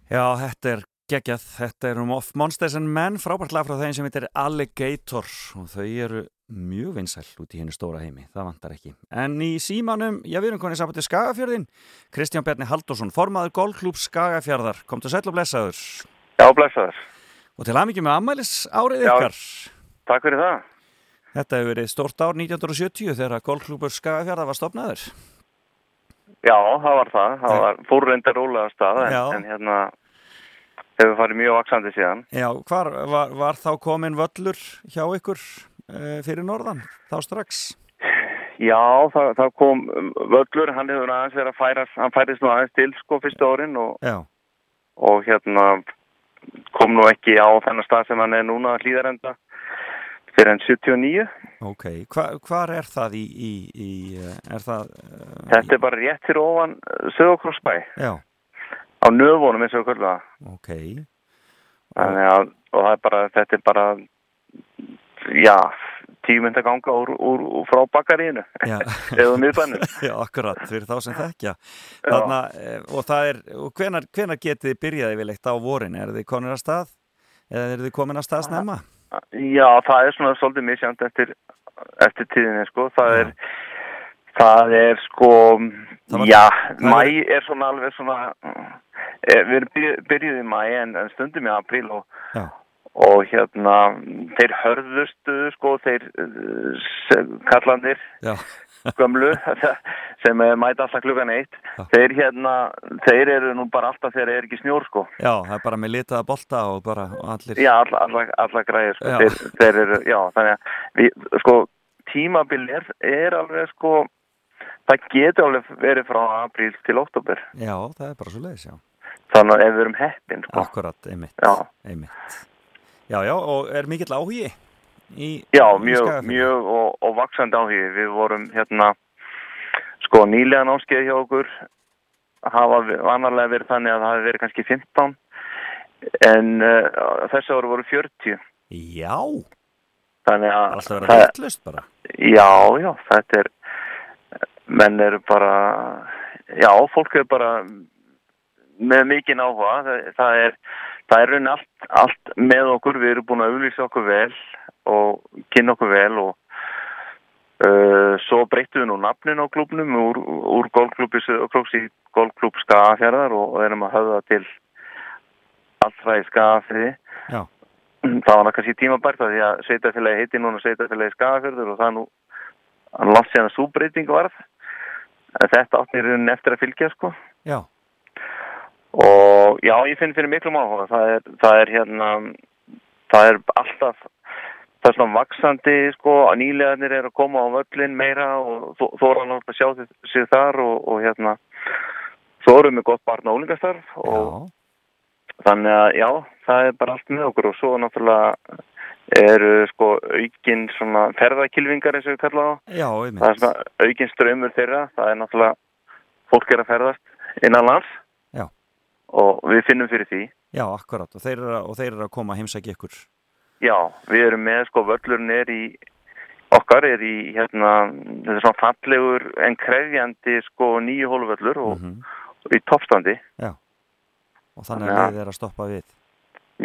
Já, þetta er geggjað, þetta er um Of Monsters and Men, frábært lag frá þeim sem heitir Alligator og þau eru mjög vinsæl út í hennu stóra heimi, það vantar ekki. En í símanum, já við erum konið saman til Skagafjörðin, Kristján Bjarni Haldursson, formaður Golklúb Skagafjörðar, kom til sæl og blessaður Já, blessaður. og til aðmyggjum með ammælis árið Já. ykkar. Takk fyrir það. Þetta hefur verið stórt ár 1970 þegar Golklúbur Skagafjörðar var stopnaður. Já, það var það. Það var fórreindar rólega stað en, en hérna hefur farið mjög vaksandi síðan. Já, hvar var, var þá komin völlur hjá ykkur uh, fyrir norðan, þá strax? Já, það, það kom um, völlur, hann hefur aðeins verið að færa, hann færist nú aðeins til sko fyrstu árin og, og hérna kom nú ekki á þennan stað sem hann er núna hlýðarenda fyrir enn 79. ok. Hva, hvar er það í, í, í uh, er það... Uh, Þetta er bara rétt fyrir ofan Söðokrossbæ Já, á nöfunum eins og við það. ok. Þannig að, og það er bara, þetta er bara, já, tíu mynd að ganga úr, úr, úr frá bakaríinu, Já. eða miðbænum. Já, akkurat, fyrir þá sem þekkja. Þarna, eh, og það er, og hvenar, hvenar getið þið byrjaði yfirleitt á vorin? Er þið konir að stað? Eða er þið komin að stað snemma? Já, það er svona svolítið misjant eftir, eftir tíðinni, sko. Það Já. er, það er sko, Það var- já, mæ er- er svona alveg svona, eh, við erum byrju- byrjuð í mæ en, en stundum í apríl og, Já, og hérna, þeir hörðustu, sko, þeir eh, s- kallandir, já, gömlu sem eh, mæta alltaf klukkan eitt þeir hérna, þeir eru nú bara alltaf þegar er ekki snjór sko já, það er bara með litaða bolta og bara og allir... já, alla, alla, alla græðir sko. Já. þeir, þeir eru, já, þannig að við, sko, tímabil er, er alveg sko það getur alveg verið frá apríl til oktober Já, það er bara svo leiðis, já. þannig að ef við erum heppin sko. Akkurat, einmitt. Já. Einmitt. Já, já, og er mikill áhugi í Já, mjög, mjög og, og vaksandi áhugi. Við vorum hérna, sko, nýlega námskeið hjá okkur hafa vanarlega verið þannig að það hafi verið kannski 15 en uh, þessi ári voru 40. Já, Þannig að, alltaf að vera vittlust bara. já, já, þetta er, menn eru bara, já, fólk er bara með mikinn áhuga. Það, það er, það er raunin allt, allt með okkur. Við erum búin að auðlýsa okkur vel og kynna okkur vel og Uh, svo breyttum við nú nafnin á klubnum úr, úr golfklubbi Söðokróks í golfklub Skagafjörðar og, erum að höfða til allra í Skagafjörði. Já. Það var náttúrulega kannski tímabært að því að sveitafélagi heiti núna sveitafélagi Skagafjörður og það nú hann langt síðan að súbreyting varð. Þetta átti í rauninni eftir að fylgja sko. Já, Og já, ég finn fyrir miklum áhuga. Það er, það er hérna, það er alltaf, það er svona vaksandi, sko, að nýlegaðnir er að koma á völlin meira og þó- þóra náttúrulega að sjá sig- sig þar og, og hérna, erum við gott barn og ólingastarf og þannig að já, það er bara allt með okkur og svo náttúrulega eru sko aukin svona ferðakilvingar eins og við kalla á. já, Það er svona aukin strömmur þeirra, það er náttúrulega, fólk er að ferðast innan lands Já. og við finnum fyrir því. Já, akkurat, og þeir eru að, þeir eru að koma að heimsækja ykkur. Já, við erum með sko völlurinn er í okkar er í hérna þetta er svona fallegur en krefjandi sko nýju hóluvöllur og, Mhm. og í toppstandi. Og þannig Já. að við er að stoppa við.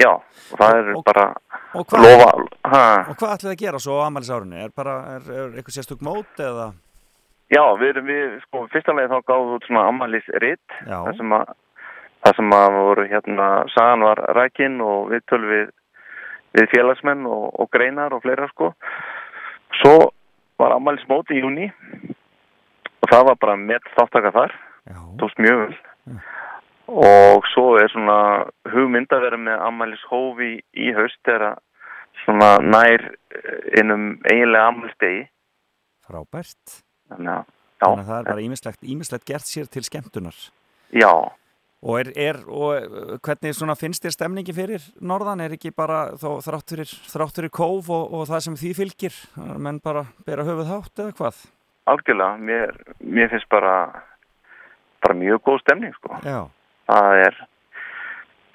Já, og það er Og- bara Og hvað, lofa, ha, og hvað ætlið að gera svo á ammælisárunni? Er bara, er, er eitthvað sérstök mót eða? já, við erum við sko fyrsta leið þá gáðum við svona ammælis ritt Já, þar sem að þar sem að voru hérna sagan var rækin og við tölum við félagsmenn og, og greinar og fleira sko. Svo var ammælismóti í júni og það var bara með þáttaka þar. Tókst mjög vel. Já. og svo er svona hugmynd að vera með ammælis hófi í haust þegar að svona nær eh, innum eiginlega ammælstegi frábært. þannig að já, Þannig að það er bara ímislegt gert sér til skemmtunar. já, Og, er, er, og uh, hvernig finnst þér stemningi fyrir norðan? Er ekki bara þó, þrátt, kóf og, og það sem því fylgir? Menn bara bera höfuð hátt eða hvað? algjörlega mér, mér finnst bara bara mjög góð stemning sko Já, það er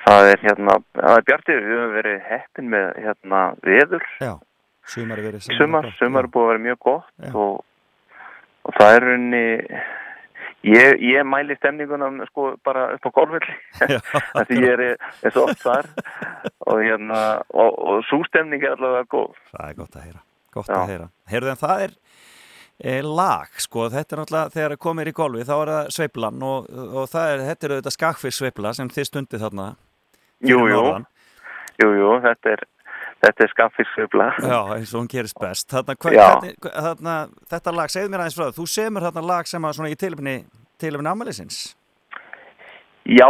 það er hérna, það er bjartið við höfum verið heppin með hérna veður já. Sumar er verið sumar, sumar er búið að vera mjög gott og, og það er unni Ég, ég mæli stemningunum sko bara upp á golfvelli því ég er, er svo oft þar. Og hérna og, og svo stemning er allavega góð. Það er gott að heyra, gott Já. að heyra. Heyrðu en það er e, lag, sko, þetta er náttúrulega þegar það komir í golfi, þá er það sveiflan og, og það er, þetta er auðvitað skakfis sveifla sem þið stundið þarna fyrir Jú, jú, norðan. jú, jú, þetta er þetta er skaffisfjöfla Já, eins og hún gerist best. Þarna, hva, hvernig, þarna, þetta lag, segðu mér aðeins frá það, þú semur þarna lag sem að svona í tilefni, tilefni ammælisins. Já,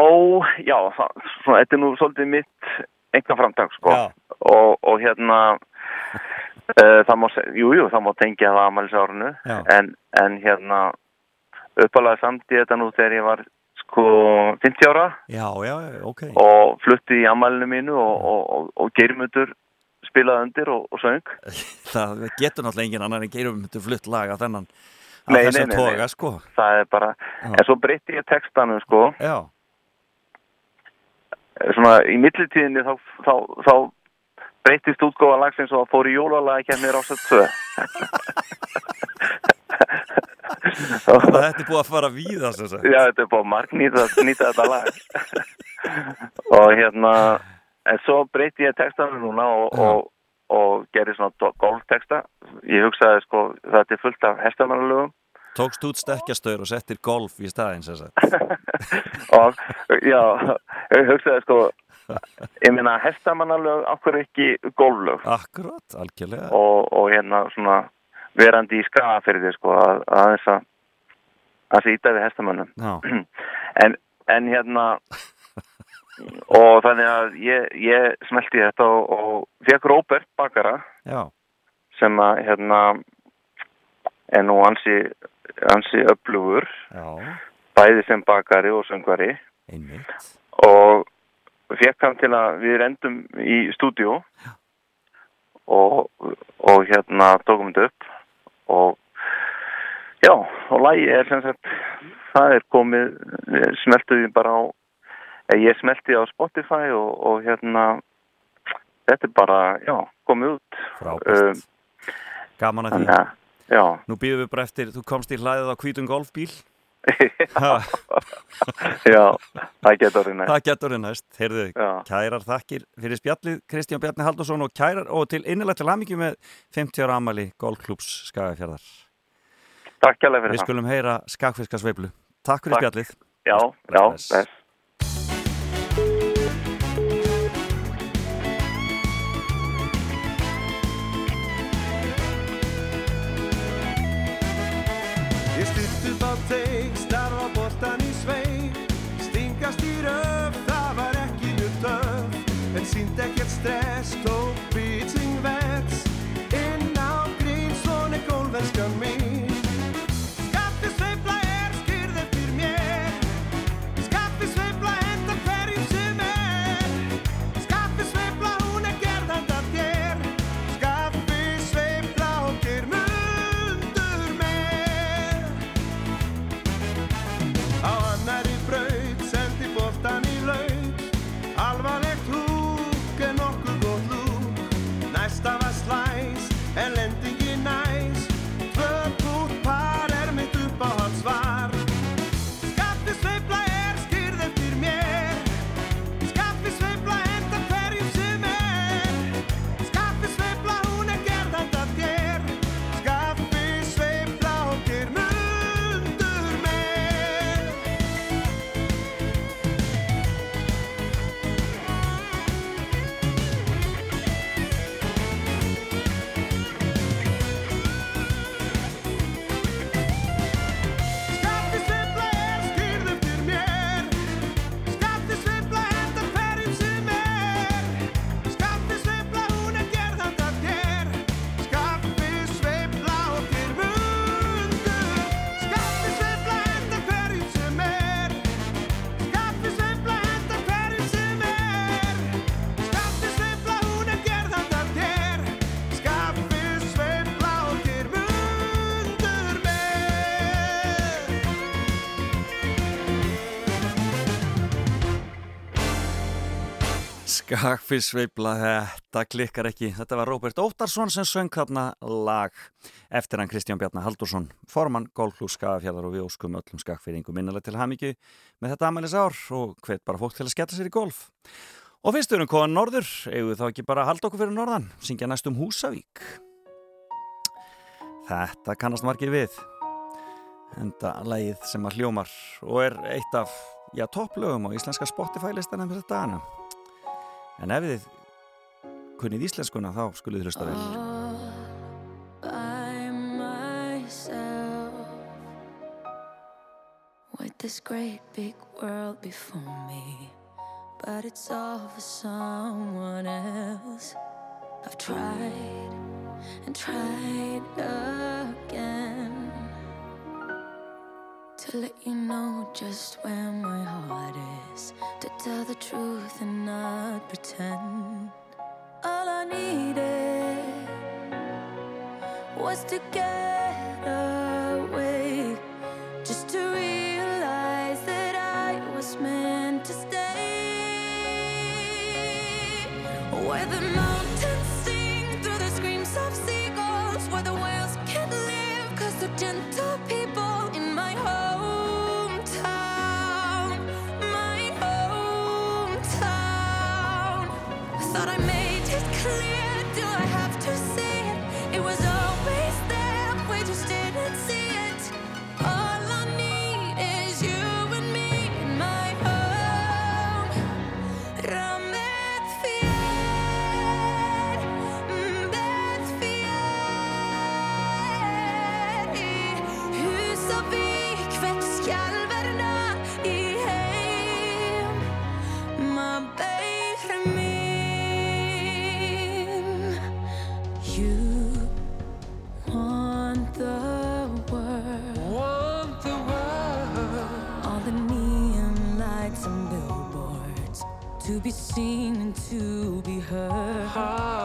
já, svona, þetta er nú svolítið mitt enga framtak, sko og, og hérna uh, það má, jú, jú, það má tengja það ammælisárunu Já. en, en hérna uppalega samt í þetta nú þegar ég var sko 50 ára Já, já, já, ok. og flutti í ammælinu mínu og, og, og, og Geirmundur spilaði undir og, og söng Það getur náttúrulega engin annar en geirum þetta flutt lag af þennan, Nei, nei, nei, toga, sko. það er bara, Já. en svo breytti ég textanum sko Já, svona í millitíðinni þá, þá, þá breytist útgóða lagsins og fór í jólalagi kemur ásett 2 þetta er búið að fara sem sagt. Já, þetta er búið að marknýta nýta þetta lag og hérna en svo breyti ég textanum núna og, Já. og, og gerði svona golfteksta ég hugsaði sko þetta er fullt af hestamannalögum Tókst út stekkjastöður og settir golf í staðinn, sem sagt. og já, ég hugsaði sko ég meina hestamannalög okkur ekki golflög Akkurat, algjörlega. og, og hérna svona verandi í skaga fyrir því sko að, að þess að að sýta við hestamönnum Já, en, en hérna og þannig að ég, ég smelti þetta og, og fekk Róbert Bakara já, sem að hérna er nú ansi, ansi öflugur. Já, bæði sem bakari og söngvari. Einmitt. og fekk hann til að við rendum í stúdíu og, og hérna tókum þetta upp. Og já, og lægi er sem sagt það er komið, því bara á ég smelti á Spotify og, og hérna þetta er bara, já, komið út Frábært. Gaman að því. að, já Nú býðum við bara eftir, þú komst í hlæðið á hvítum golfbíl. Ha, já, það getur næst það getur næst. Heyrðu, Já. kærar þakkir fyrir spjallið Kristján Bjarni Haldursson og kærar og til innilegt til aðmyggju með 50 ára amali golfklúps Skagafjörðar. Takk kjærlega fyrir Við það skulum heyra skakfiskasveiflu. Takk fyrir Takk. spjallið. Já, já, Bless. Skakfisveifla, þetta klikkar ekki. Þetta var Róbert Óttarsson sem söng þarna lag eftir hann Kristján Bjarnar Haldursson, formann Gólflús Skafjörðar og við óskum öllum skakfyrringum minnalega til hamingju með þetta amælis ár og hvet bara fólk til að skella sér í golf. Og fyrst við erum koðan norður, eigum þá ekki bara að halda okkur fyrir norðan, syngja næstum Húsavík. Þetta kannast margir við. Enda lagið sem að hljómar og er eitt af, já, topplögum á íslenska Spotify-listanum fyrir dagana. En ef þið kunnið íslenskuna þá skulið þið hlusta vel. this great big world before me, but it's all for someone else. I've tried and tried again to let you know just where my heart is, to tell the truth and not pretend. All I needed was to get away, just to realize that I was meant to stay. Where the mountains sing through the screams of seagulls, where the whales can't live cause they're gentle people be seen and to be heard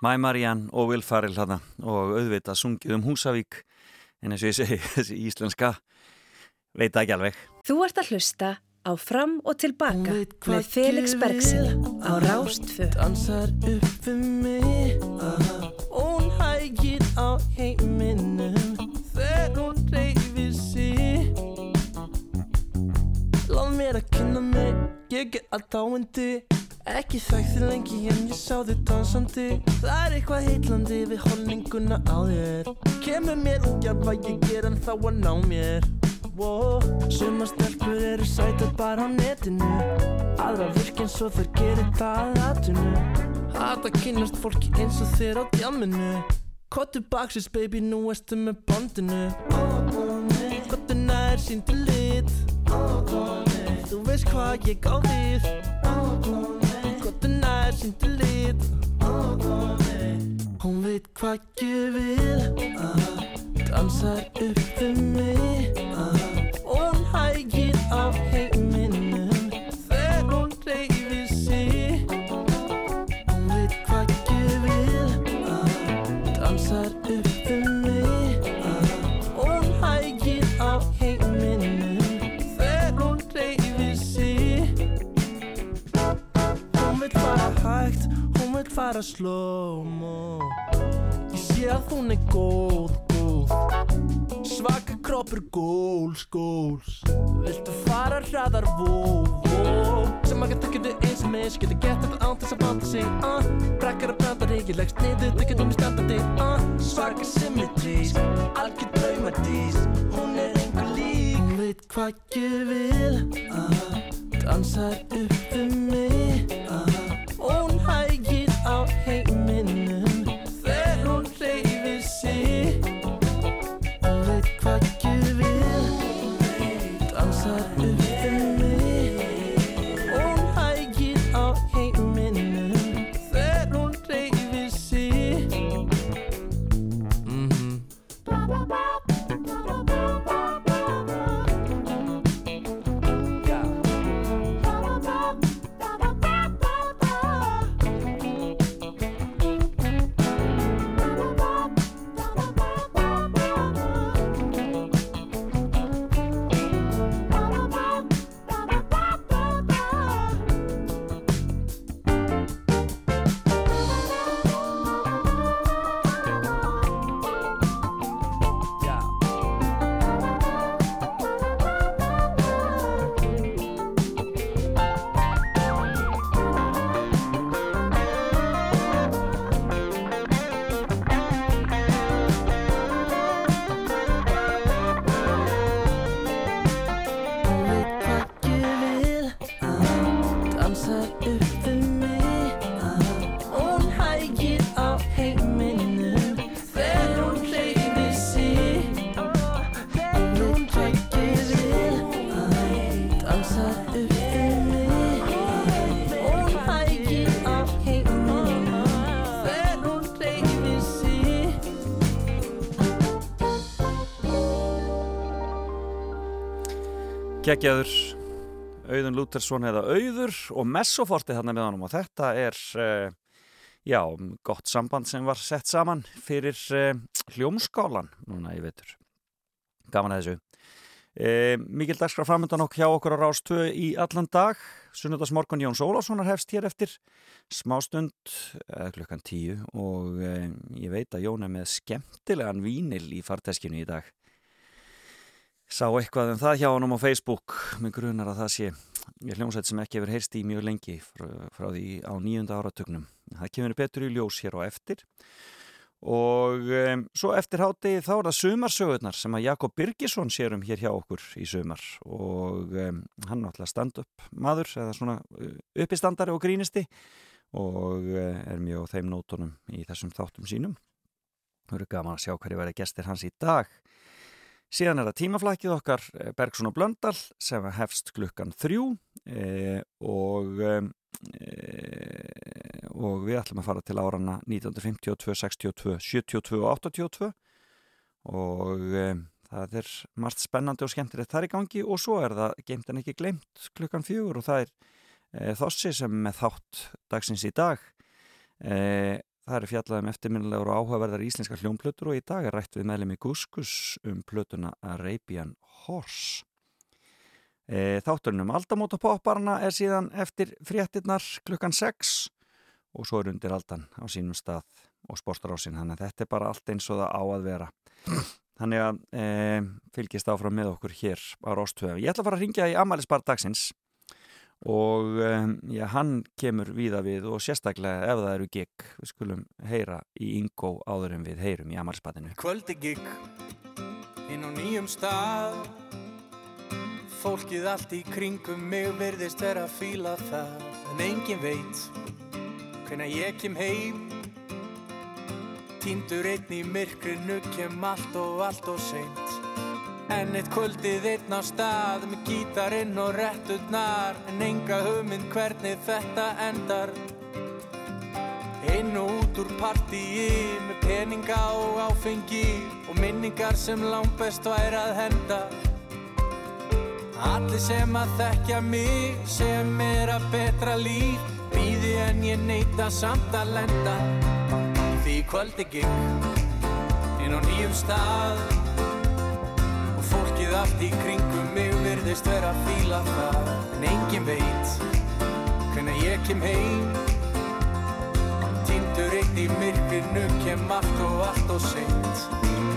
Mæ Mariann og Will Farrell hana og auðvitað sungið um Húsavík en eins og ég segi, þessi íslenska veit ekki alveg. Þú ert að hlusta á Fram og Tilbaka með Felix Bergsinni á Rástfö. Dansar upp við mig. Hún hægir á heiminum Þegar hún reyfir sig. Láð mér að kynna mig Ég er allt áindi Ekki þekkti lengi en ég sá þig dansandi. Það er eitthvað heitlandi við holninguna á þér. Kemur mér jafn að ég ger en þá að ná mér. Wow. Sumar stelpur eru sætar bara á netinu. Aðra virk eins og þær gerir það að atunu Hata kynast fólki eins og þér á djáminu Kottu baksins baby, nú erstu með bondinu. Kottu nær síndu lit. Þú veist hvað ég á við Nær síndu lit Hún veit hvað ég vil. Dansar upp við mig. Hún hægir á heiminum fara slow-mo. Ég sé að hún er góð, góð. Svaka kroppur góls, góls Viltu fara hraðar, vó, vó? Sem að geta getur eins og mis Getur gett alltaf án þess að banda sig uh. Brakkar að branda ríki Legst niður, þau getur mér standandi uh. Svaka symmetrís Algjör draumadís. Hún er einhver lík. Hún veit hvað ég vil uh. Dansar upp við mig Gekkjaður, Auðun Lútersson eða Auður og Messoforti þarna með honum og þetta er, uh, já, gott samband sem var sett saman fyrir uh, hljómskálan núna í vetur. Gaman að þessu. Uh, mikil dagskraf framöndan okkur hjá okkur á Rástvö í allan dag. Sunnudasmorgun Jóns Ólafssonar hefst hér eftir smástund, klukkan tíu og ég veit að Jón er með skemmtilegan vínil í farteskinu í dag sá eitthvað um það hjá honum á Facebook. Með grunar að það sé. Ég hljómsveit sem ekki hefur heyrst í mjög lengi frá, frá því á nýjunda áratögnum það kemur betur í ljós hér á eftir. Og um, svo eftir háti þá er það sumarsögurnar sem að Jakob Birgisson sér um hér hjá okkur í sumar. Og um, hann náttúrulega stand-up maður eða svona uh, uppistandari og grínisti. Og uh, er mjög á þeim nótunum í þessum þáttum sínum. Það eru gaman að sjá hverju verið gestir hans í dag Síðan er það tímaflækið okkar eh, Bergson og Blöndal sem hefst klukkan þrjú e, og, e, og við ætlum að fara til árana 1952, 62, 72 og 82 og e, það er margt spennandi og skemmtilegt þar í gangi og svo er það geimt en ekki glemt klukkan fjögur og það er Þossi sem með þátt dagsins í dag Það er fjallað um eftirminnilegur og áhugaverðar íslenska hljómplötur og í dag er rætt við meðlemi Guskus um plötuna Arabian Horse. E, þátturinn um aldamótapopparna er síðan eftir fréttinnar klukkan 6 og svo er undir aldan á sínum stað og sportarásin, þannig að þetta er bara allt eins og það á að vera. Þannig að e, fylgist áfram með okkur hér á Róstöðu. Ég ætla að fara að ringja í Amalispar dagsins og um, já, hann kemur víða við og sérstaklega ef það eru gig við skulum heyra í Ingo áður en við heyrum í Amalspatinu Kvöldi gig inn á nýjum stað. Fólkið allt í kringum mig virðist vera að fíla það. En engin veit hvenær ég kem heim. Týndur einn í myrkrinu kem allt og allt og seint En eitt kvöldið einn á stað með gítarinn og réttutnar En enga hugmynd hvernig þetta endar. Inn og út úr partíi með peninga og áfengi Og minningar sem langt best væri að henda. Allir sem að þekkja mig sem er að betra líf Býði en ég neita samt að lenda. Því kvöldi gikk inn á nýjum stað Fólkið allt í kringum mig virðist vera að fíla það. En engin veit hvenær ég kem heim. Týnd Týndur eitt í myrkrinu kem allt og allt og seint.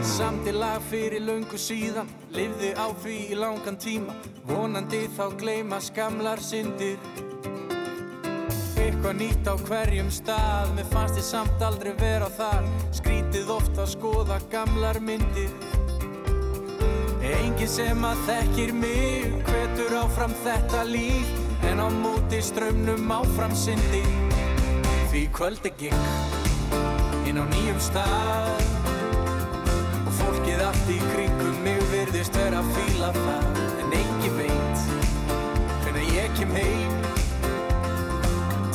Samtilag fyrir löngu síðan Livði á því í langan tíma. Vonandi þá gleyma skamlar syndir. Eitthvað nýtt á hverjum stað Mér fannst ég samt aldrei vera þar. Skrítið oft að skoða gamlar myndir Engin sem að þekkir mig Hvetur áfram þetta líf En á móti strömmnum áfram syndi. Því kvöld er gikk Inn á nýjum stað Og fólkið allt í kringum mig Virðist vera að fíla það. En engin veit Hvenær ég kem heim.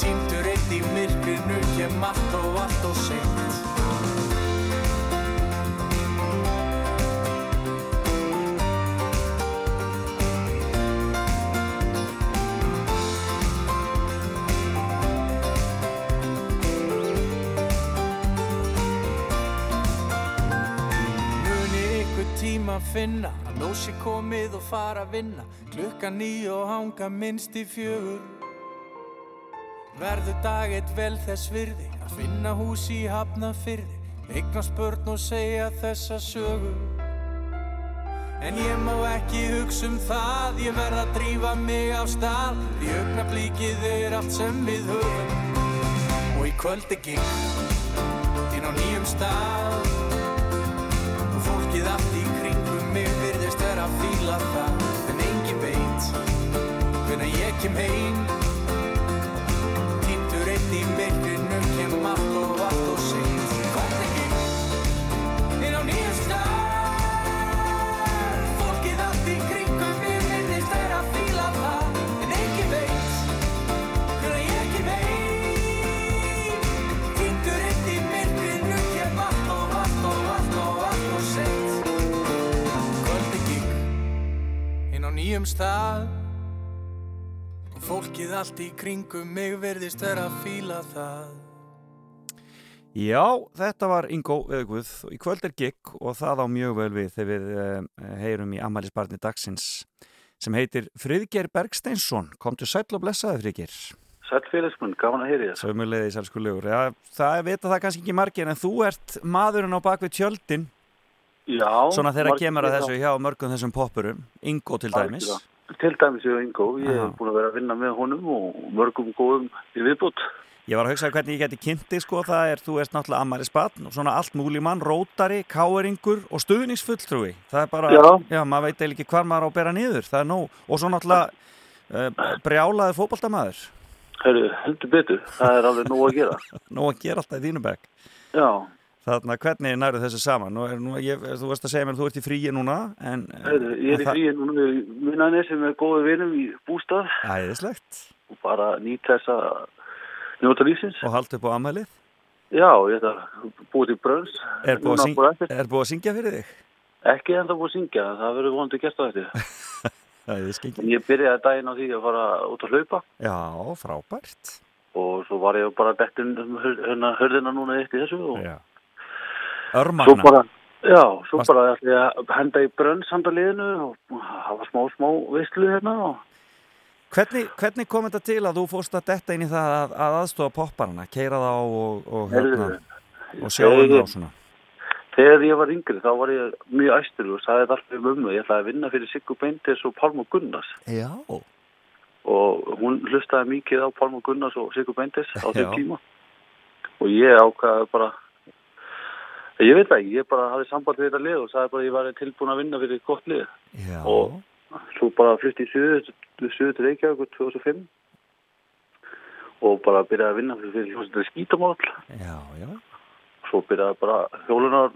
Týndur eitt í myrkrinu Kem allt og allt og seint tíma finna að sé komið og fara að vinna. Klukkan ný og hanga minnst í fjögur. Verður dag eitt vel þess virði að finna hús í hafna fyrði eignast börn og segja þessa sögu. En ég má ekki hugsa um það, ég verð að drífa mig á stað. Því augnablíkið er allt sem við höfum. Og í kvöld er gikk inn á nýjum stað fíla það En engin veit hvenær ég kem heim. Týndur eitt í myrkrinu nýjum stað Og fólkið allt í kringum mig verðist vera að fíla það Já, þetta var Ingo Eðguð og í kvöld er gikk og það á mjög vel við þegar við uh, heyrum í Amalisbarni dagsins sem heitir Friðger Bergsteinsson. Komdu sæll og blessaði Friðger. Sæll félagsmunn, gaman að heyri þér. Sömulegði sælskulegur. Já, það vita það kannski ekki margir en þú ert maðurinn á bakvið tjöldin Já. svona þegar kemur að þessu hjá mörgum þessum poppurum. Ingo til dæmis. Til dæmis ég og Ingo, ég Já. hef búin að vera að vinna með honum og mörgum góðum í viðbútt. Ég var að hugsa hvernig ég geti kynnti sko það er, þú ert náttúrulega Amalisbarn og svona allt múli mann, rótari, káeringur og stuðningsfulltrúi. Það er bara, Já. maður veit eiginlega ekki hvar maður á að bera niður, það er nóg. Og svo náttúrulega uh, brjálaður fótboltamaður. Hörru, heldur betur, það er alveg nóg að gera. Nóg að gera alltaf í þínu bekk. Já, Þannig að hvernig nærðu þessu saman? Nú er, nú, ég, þú veist að segja mér að þú ert í fríi núna, en... hörru, ég er í fríi núna með minnanir sem er góðu vinum í bústað Æðislegt. og bara nýta þess að njóta lífsins. Og halda upp á amælið. Já, ég að búið til brönns. Er búið, að syng, eftir. er búið að syngja fyrir þig? Ekki enda búið að syngja, það verður vonandi gert á þetta. En ég byrjaði daginn á því að fara út að hlaupa Já, frábært. og svo var ég bara dettin um hör- hörðina núna í þessu og Já. Svo Örmagna. bara, já, svo Varst- bara ætla ég að henda í brönns handa liðinu og hafa smá, smá veistlu hérna og Hvernig, hvernig kom þetta til að þú fórst að detta inn í það að, að aðstofa popparana, keira þá og, og, hérna, og sjá um þá svona? Þegar ég var yngri þá var ég mjög æstur og sagði alltaf um mömmu. Ég ætlaði að vinna fyrir Siggu Beintes og Pálma Gunnars Já. og hún hlustaði mikið á Pálma Gunnars og Siggu Beintes á þeim tíma og ég ákvaði bara ég veit ekki, ég bara hafði samband við þetta lið og sagði bara að ég var tilbúin að vinna fyrir gott lið Já. og svo bara flutti í suður til Reykjavík 2005 og bara byrjaði að vinna fyrir hljómsveitir skítamál Já, já. svo byrjaði bara hjólunar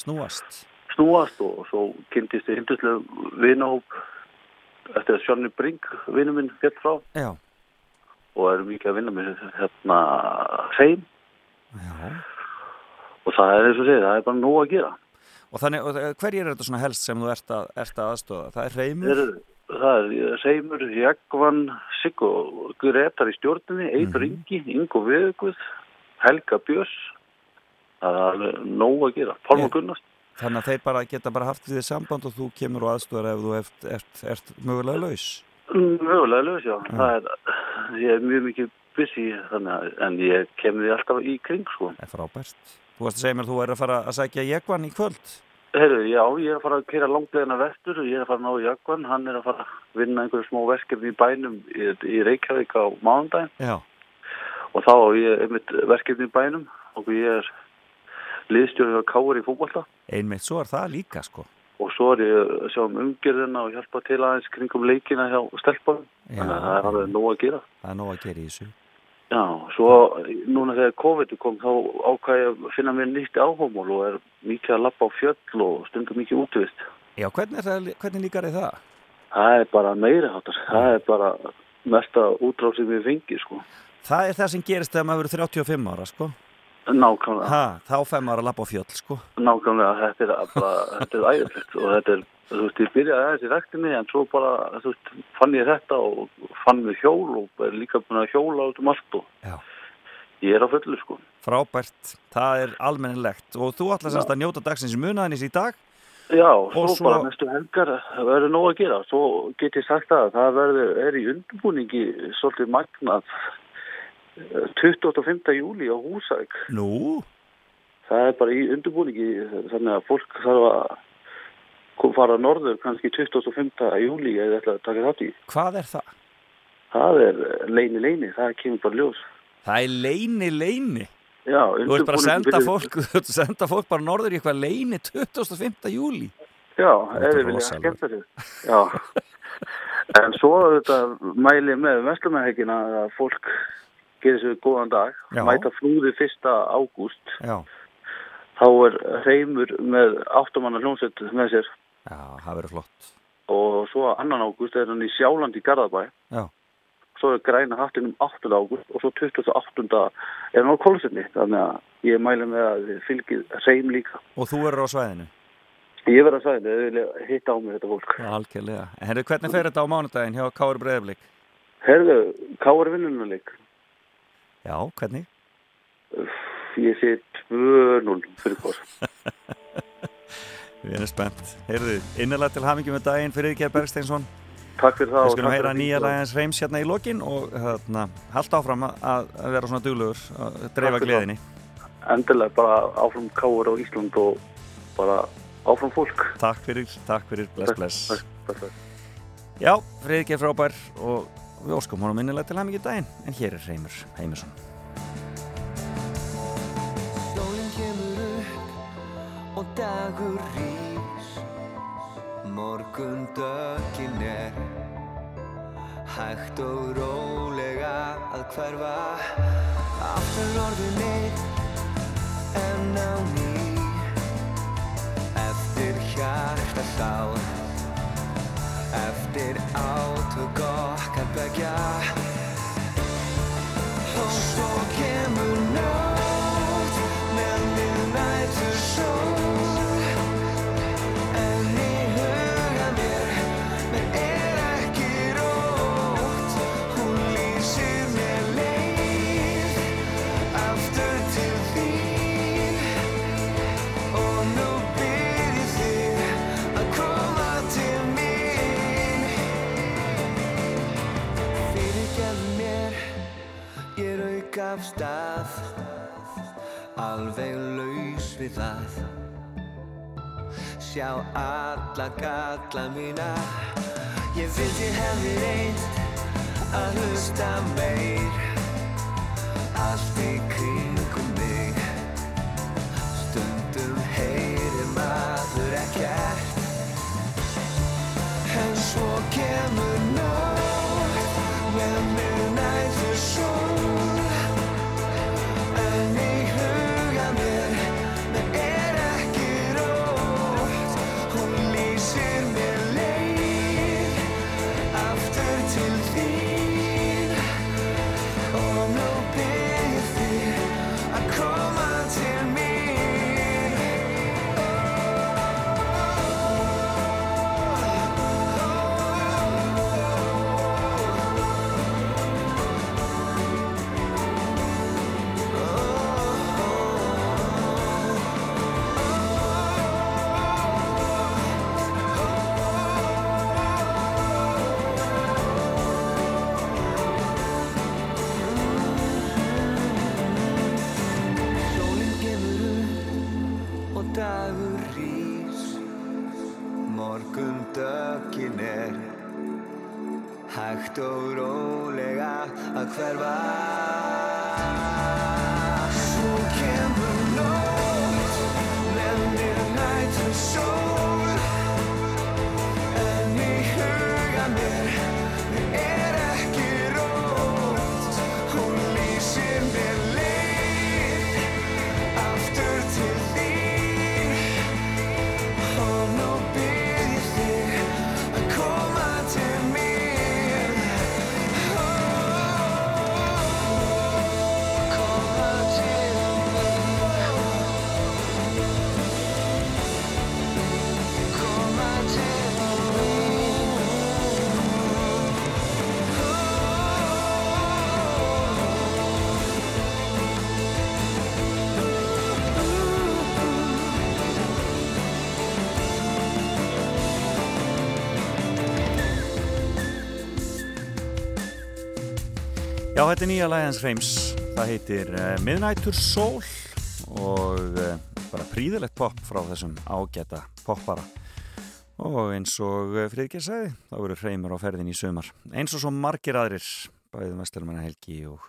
Snúast. snúast og svo kynntist ég hinduslega vinahóp eftir að Sjónni Brink, vinnu minn, fjall frá Já. og erum mikið að vinna með hérna hreim Já. Og það er eins og segið, það er bara nóg að gera Og þannig, hverjir er þetta svona helst sem þú ert að, ert að aðstofa? Það er reymur? það er Reymur, Jagvan Sigg og Gretar í stjórninni Eidur Mhm. Ingi, Ingo Veðuguð Helga Björns það er nóg að gera Pálma Ég- Gunnars Þannig að þeir bara geta bara haft þið samband og þú kemur og aðstofar ef þú ert, ert, ert mögulega laus. Mögulega laus, já. Það er, ég er mjög mikið busy þannig en ég kemur því alltaf í kring, sko. Það er frábært. Þú varst að segja mér að þú er að fara að sækja Jekvann í kvöld. Herru, já, ég er að fara að kera langlegina vestur og ég er að fara að ná í Jakvann, hann er að fara að vinna einhverju smá verkefni í bænum í, í Reykjavík á mánudaginn Já. og þá á ég einmitt verkefni í bænum og ég er liðstjórið á Káur í fútbolta Einmitt svo er það líka, sko. og svo er ég að sjá um umgjörðina og hjálpa til aðeins kringum leikina hjá stelpunum, þannig að það er alveg nóg að gera. Það er nóg að gera í þessu. Já, svo núna þegar COVID kom þá ákvæði að finna mér nýtt áhómól og er mikið að lappa á fjöll og stundum mikið útvist. Já, hvernig, er það, hvernig líkar þið það? Það er bara meiri hátar, það er bara mesta útráð sem við fengi, sko. Það er það sem gerist þegar maður verður 35 ára, sko. Nákvæmlega, Ha, þá fær maður að lappa á fjöll, sko. nákvæmlega, þetta er er æðilegt og þetta er, þú veist, ég byrjaði aðeins í rektinni en svo bara, þú veist, fann ég þetta og fann mér hjól og er líka búin að hjóla út um allt og Já. ég er á fullu, sko. Frábært. Það er almennilegt. Og þú ætla semst að njóta dagsins munaðinnis í dag. Já, svo, Og svo- bara næstu helgar verður nóg að gera. Svo get ég sagt að það verður, er í undirbúningi svolítið magnað eh, 25. júli á Húsæk. Nú? Það er bara í undirbúningi þannig að fólk þarf að fara norður kannski 25. júli eða ætla að taka þátt í. Hvað er það? Það er leini leini, það kemur bara ljós. Það er leini leini. Já, Þú ert bara að senda undirbúningur fólk, þú ert að senda fólk bara norður í eitthvað leini 25. júli. Já, ef við vilja rosalegt. skemmta sér. Já. En svo þetta mæli með vestlumæðhekina að fólk gerir sér góðan dag, Já. mæta flúði 1. ágúst, Já. þá er reymur með áttamanna hljómsveit með sér Já, það verður flott. og svo annan ágúst er hann í Sjáland í Garðabæ, Já. svo er græna hattin um 8. ágúst og svo 28. er hann á kólusinni, þannig að ég mæli með að þið fylgið reym líka. Og þú verður á svæðinu. Ég verð að sagði þetta, þið vilja hitta á mig þetta fólk. Já, algjörlega. En herru, hvernig fer þetta á mánudaginn hjá Káur Breiðablík? Herðu, káar vinnunuleik. Já, hvernig? Ég sé 2-0 fyrir hvort. Við erum spennt. Heyrðu, innilega til hamingi með daginn fyrir Ríkjær Bergsteinsson. Takk fyrir það. Við og skulum takk heyra nýja lagins reyms hérna í lokin og hérna, halda áfram að, vera svona duglegur, að dreifa gleðinni. Endilega bara áfram káar á Ísland og bara áfram fólk. Takk fyrir, takk fyrir, bless, bless. takk, takk, takk. Já, Friðrik er frábær og við óskum honum innilega til hamingi daginn, en hér er Reymur Heimisson. Sólinn kemur upp og dagur Morgun dökin er Hægt og rólega að hverfa. Aftur orðin eitt en á ný. Eftir hjarta sál Eftir átök okkar begja Og svo af stað. Alveg laus við það. Sjá alla galla mína. Ég vildi hefði reynt að hlusta meir. Allt í kringum mig. Stundum heyrir maður ekkert. En svo kemur nótt með miðnættur sól Já, þetta er nýja læðans hreims. Það heitir eh, uh, Midnightur Soul og uh, bara príðilegt pop frá þessum ágæta poppara. Og eins og eh, uh, Fridgjær sagði, þá eru hreimur á ferðin í sömar. Eins og svo margir aðrir, bæðið mestarmanna Helgi og,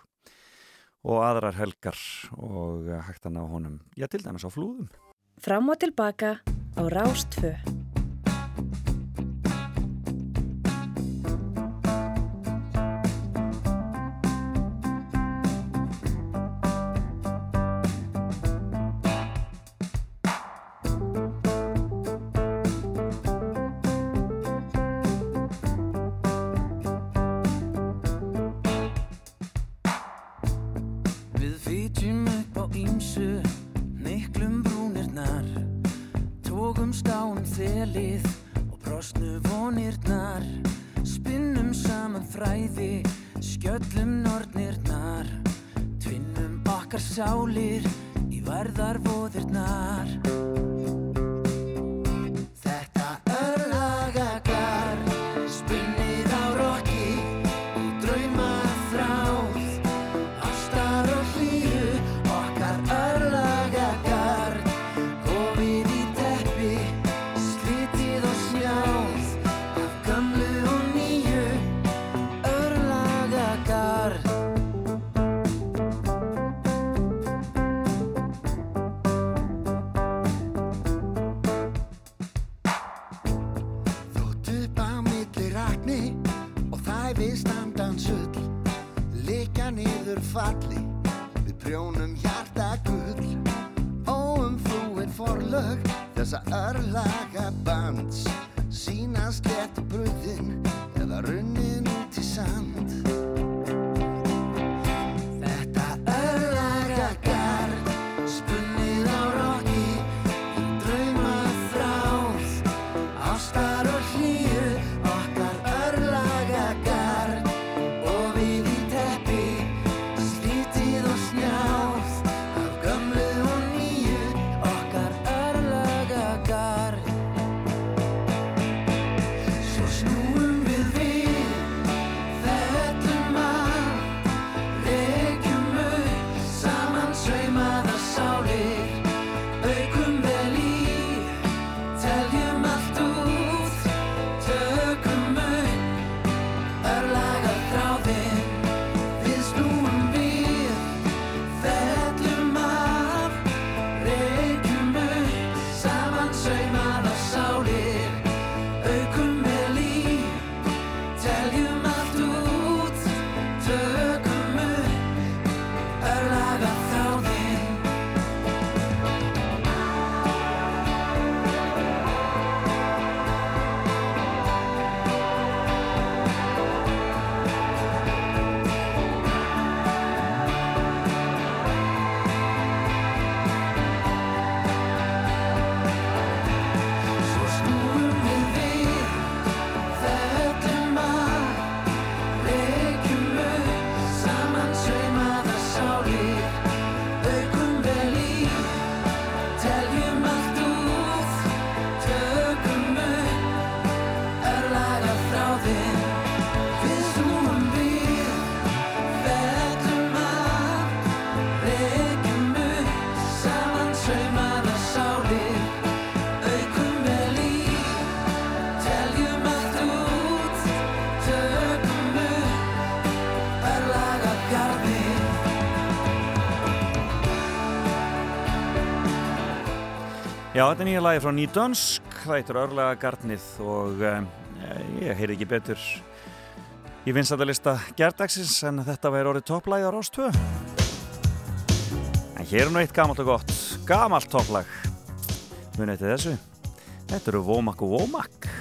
og aðrar Helgar og hægtan á honum, já til dæmis á flúðum. Fram og tilbaka á Rástföð. Já, þetta er nýja lagi frá Nýdönsk, það eittur örlega garnið og eh, ég heyr ekki betur í vinstættalista gerdagsins en þetta væri orðið topplægi á Rástvö. En hér er nú eitt gamalt og gott, gamalt topplæg, munið til þessu, þetta eru Womack og Womack.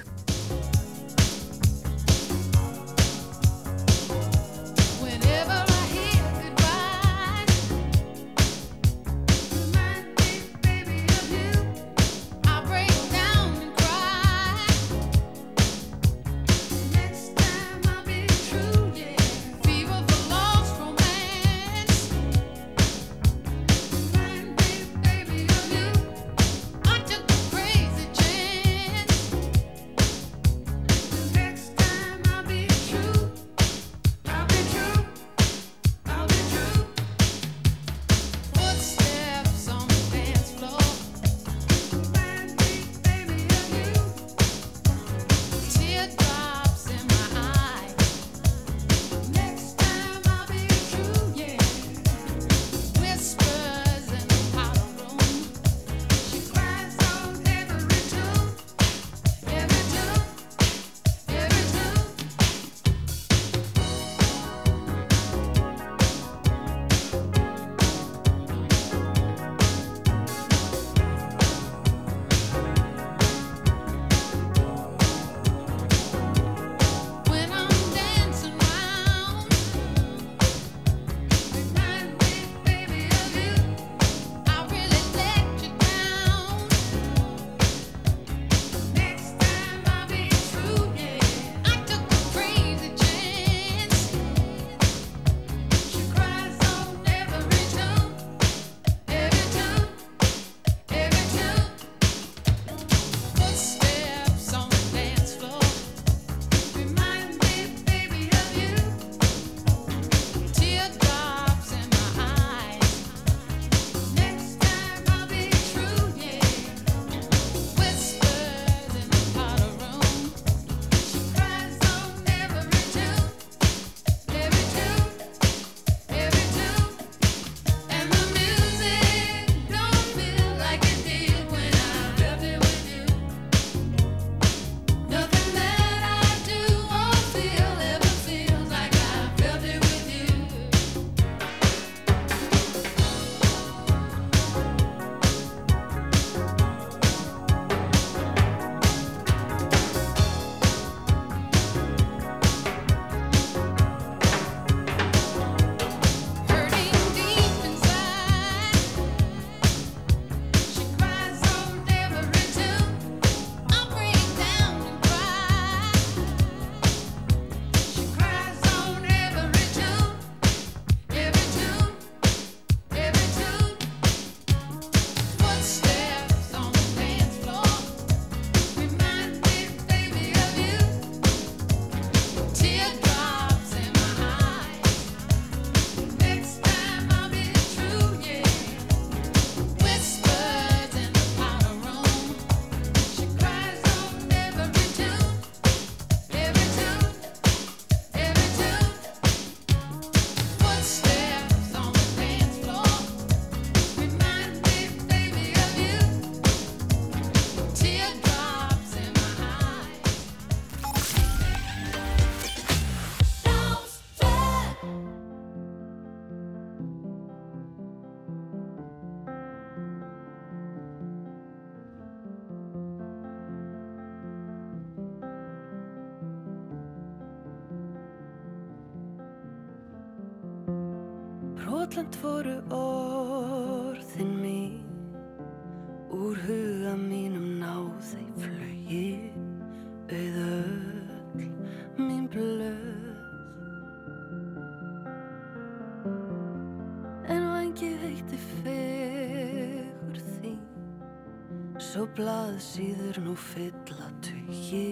að síður nú fyll að tugi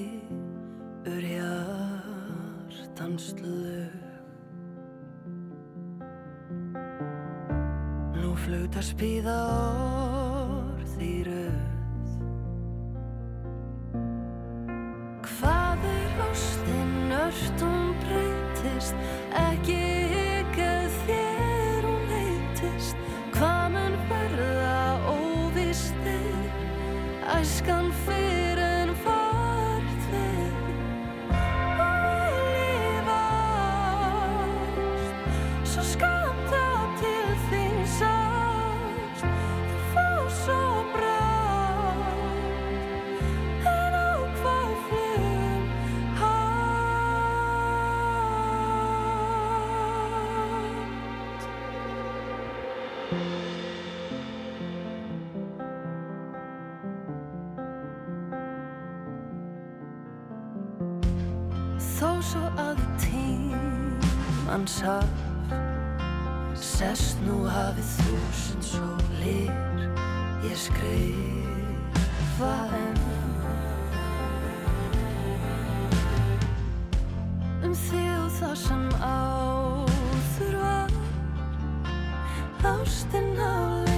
ur hjartansluðu. Nú flautar spíða á tímann saf Sest nú hafið þúsund sólir. Ég skrifa enn Um þig og það sem áður var. Ástin á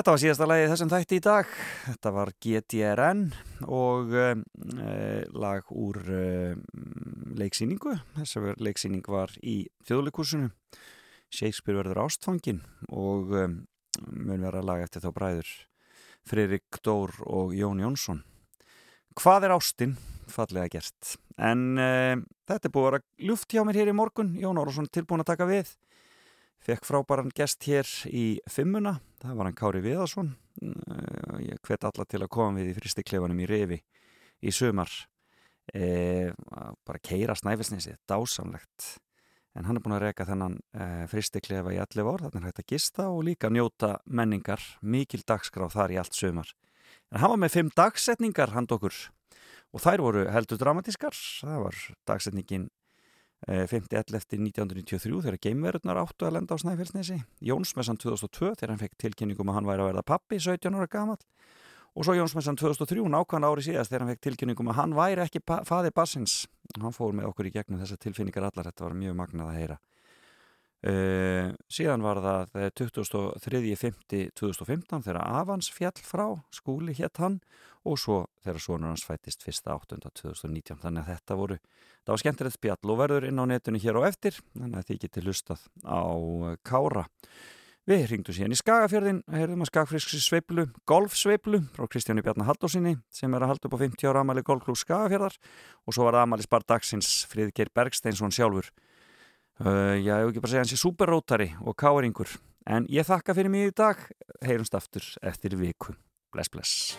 Þetta var síðasta lagið þessum þætti í dag. Þetta var GTRN og uh, lag úr um, leiksýningu. Þessa leiksýning var í þjóðleikursinu. Shakespeare verður ástfangin og um, mun vera lag eftir þá bræður Fririk Dór og Jón Jónsson. Hvað er ástin? Fallega gert. En þetta er búið að luft hjá mér hér í morgun. Jón Árásson tilbúin að taka við. Fekk frábæran gest hér í fimmuna, það var hann Kári Viðarsson. Ég hvet alla til að koma við í fristiklefanum í Rifi í sumar. E, bara keira snæfisnesi, dásamlegt. En hann er búin að reka þennan e, fristiklefa í 11 ár, þannig að hægt að gista og líka njóta menningar, mikil dagskráð þar í allt sumar. En hann var með fimm dagsetningar hand okkur og þær voru heldur dramatískar. Það var dagsetningin 5.11.1993 þegar geimverðunar áttu að lenda á Snæfellsnesi. Jónsmessan 2002 þegar hann fekk tilkynningum að hann væri að verða pappi 17 ára gamal og svo Jónsmessan 2003 nákvæmna ári síðast þegar hann fekk tilkynningum að hann væri ekki faði bassins hann fór með okkur í gegnum þessar tilfinningar allar þetta var mjög magnað að heyra uh, síðan var það 23.5.2015 þegar Avans fjall frá skúli hétt hann og svo þegar sonur hans fættist 1.8.2019 þannig að þetta voru það var skemmtilegt spjall og verður inn á netinu hér á eftir þannig að þið getið lustað á Kára. Við ringdu síðan í Skagafjörðin heyrðum að Skagfriski sveiplu golfsveiplu frá Kristjáni Bjarnar Haldósinni sem er að halda upp á 50 ára amali golfklúk Skagafjörðar og svo var amali spart dagsins Friðgeir Bergsteinsson sjálfur uh, já, ég hef ekki bara segja hans í superrótari og káringur en ég þakka fyrir mig í dag. Heyrumst aftur eftir viku. Bless bless